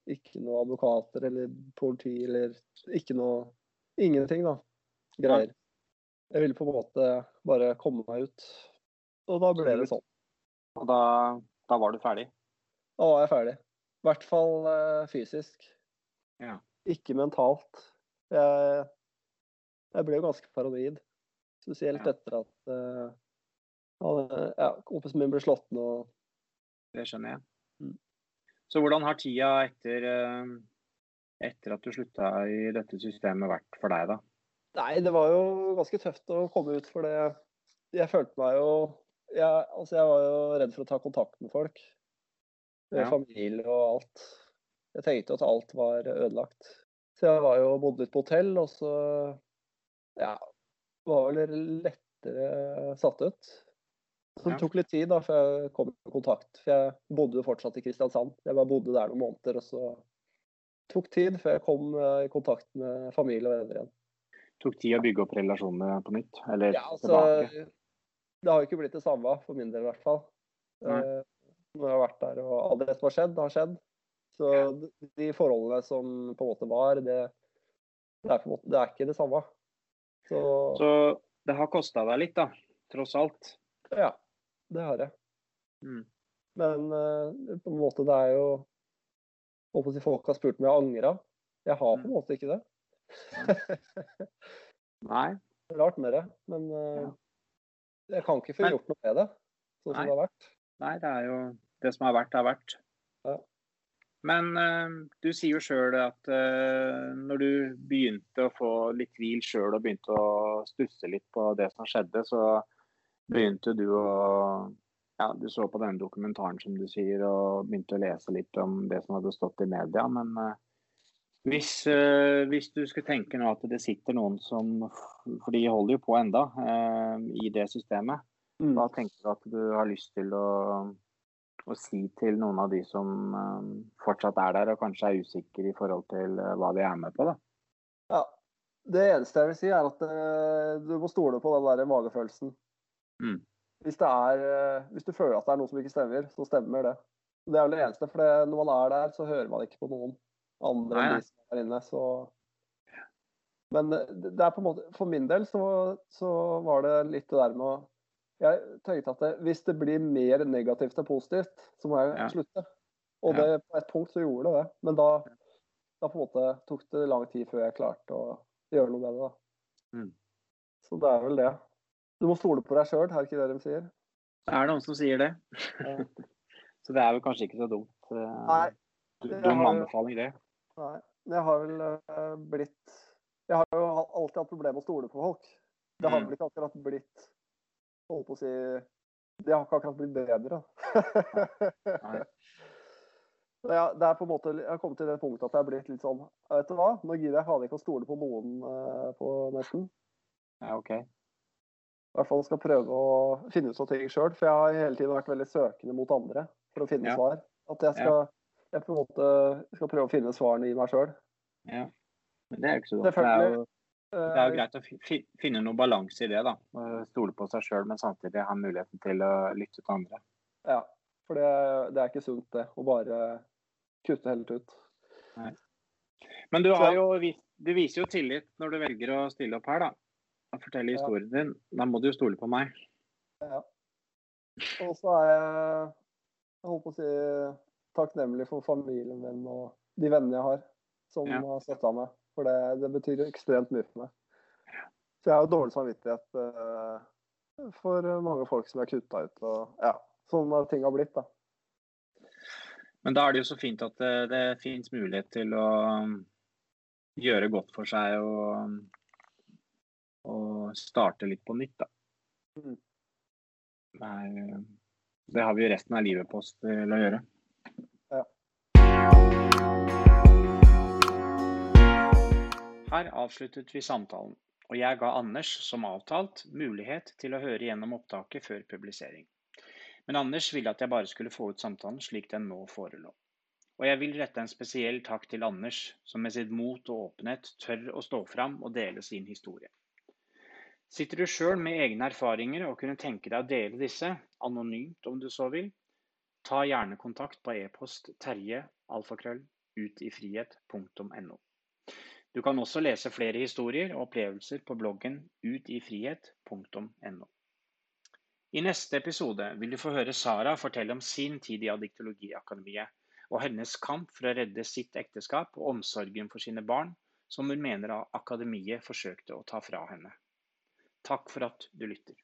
Ikke noe advokater eller politi eller ikke noe Ingenting, da greier. Jeg ville på en måte bare komme meg ut. Og da ble det sånn.
Og da, da var du ferdig?
Da var jeg ferdig. I hvert fall uh, fysisk.
Ja.
Ikke mentalt. Jeg, jeg, ble jo ganske paranoid. Spesielt ja. etter at uh, ja, kompisen min ble slått ned.
Det skjønner jeg.
Mm.
Så hvordan har tida etter, etter at du slutta i dette systemet vært for deg, da?
Nei, det var jo ganske tøft å komme ut for det. Jeg følte meg jo jeg, altså jeg var jo redd for å ta kontakt med folk. Med
ja.
familie og alt. Jeg tenkte at alt var ødelagt. Så jeg var jo bodde litt på hotell, og så ja, var vel lettere satt ut. Så det tok litt tid da, før jeg kom i kontakt. For jeg bodde jo fortsatt i Kristiansand. Jeg bare bodde der noen måneder, og så tok tid før jeg kom eh, i kontakt med familie og venner igjen
tok tid å bygge opp relasjonene på nytt? Eller
ja, altså, tilbake? Det har jo ikke blitt det samme, for min del i hvert fall. Uh, når jeg har vært der og alt det som har skjedd, har skjedd. Så de forholdene som på en måte var, det, det, er, måte, det er, ikke det samme.
Så, Så det har kosta deg litt, da? Tross alt?
Ja, det har det. Mm. Men uh, på en måte, det er jo Håper folk har spurt om jeg angra. Jeg har på en mm. måte ikke det.
Nei.
Rart med det, men uh, ja. jeg kan ikke få gjort noe med det sånn som det har vært.
Nei, det er jo det som har vært, har vært. Ja. Men uh, du sier jo sjøl at uh, når du begynte å få litt tvil sjøl og begynte å stusse litt på det som skjedde, så begynte du å ja, du så på denne dokumentaren som du sier, og begynte å lese litt om det som hadde stått i media. Men uh, hvis, uh, hvis, du skulle tenke nå at det sitter noen som For de holder jo på enda uh, i det systemet. Mm. Hva tenker du at du har lyst til å, å si til noen av de som fortsatt er der og kanskje er usikre i forhold til hva de er med på? da?
Ja, Det eneste jeg vil si, er at du må stole på den der magefølelsen. Mm hvis, er, hvis, du føler at det er noe som ikke stemmer, så stemmer det. Det er vel det eneste, for når man er der, så hører man ikke på noen andre enn de som er inne. Så... Men eh, det er på en måte, for min del så, så var det litt det der med å Jeg tenkte at det, hvis det blir mer negativt enn positivt, så må jeg ja. slutte. Og det, på et punkt så gjorde det det. Men da, da på en måte tok det lang tid før jeg klarte å gjøre noe med det. da. Mm. Så det er vel det. Du må stole på deg sjøl, er ikke det de sier?
Det er noen som sier det. Så det er vel kanskje ikke så dumt. Nei. Dum anbefaling, det.
Nei. Men Jeg har vel uh, blitt Jeg har jo alltid hatt problemer med å stole på folk. Det har mm. vel ikke akkurat blitt Holdt på å si Det har ikke akkurat blitt bedre. Nei. Ja, det er på en måte, jeg har kommet til det punktet at jeg har blitt litt sånn Vet du hva, nå gidder jeg faen ikke å stole på noen uh, på nesten.
Ja, ok
i hvert fall skal prøve å finne ut av ting sjøl. For jeg har hele tiden vært veldig søkende mot andre for å finne ja. svar. At jeg skal, jeg på en måte skal prøve å finne svarene i meg sjøl.
Ja. Men det er jo ikke så dumt. Det jo, det er jo eh, greit å finne noe balanse i det. da. Stole på seg sjøl, men samtidig ha muligheten til å lytte til andre.
Ja, for det, det er ikke sunt, det. Å bare kutte helt ut. Nei.
Men du, har jo, du viser jo tillit når du velger å stille opp her, da og fortelle historien din, da må du jo stole på meg.
Ja. Og så er jeg, jeg holdt på å si, takknemlig for familien min og de vennene jeg har, som ja. har støtta meg. For det, det, betyr ekstremt mye for meg. Så jeg har jo dårlig samvittighet uh, for mange folk som er kutta ut. og ja, Sånn har ting har blitt, da.
Men da er det jo så fint at det, det finnes mulighet til å um, gjøre godt for seg og um, og starte litt på nytt, da. Mm. Nei, det har vi jo resten av livet på oss til å gjøre. Her avsluttet vi samtalen, og jeg ga Anders, som avtalt, mulighet til å høre gjennom opptaket før publisering. Men Anders ville at jeg bare skulle få ut samtalen slik den nå forelå. Og jeg vil rette en spesiell takk til Anders, som med sitt mot og åpenhet tør å stå fram og dele sin historie. Sitter du sjøl med egne erfaringer og kunne tenke deg å dele disse, anonymt om du så vil, ta gjerne kontakt på e-post terje alfakrøll utifrihet.no. Du kan også lese flere historier og opplevelser på bloggen utifrihet.no. I neste episode vil du få høre Sara fortelle om sin tid i Adiktologiakademiet og hennes kamp for å redde sitt ekteskap og omsorgen for sine barn, som hun mener akademiet forsøkte å ta fra henne. Takk for at du lytter.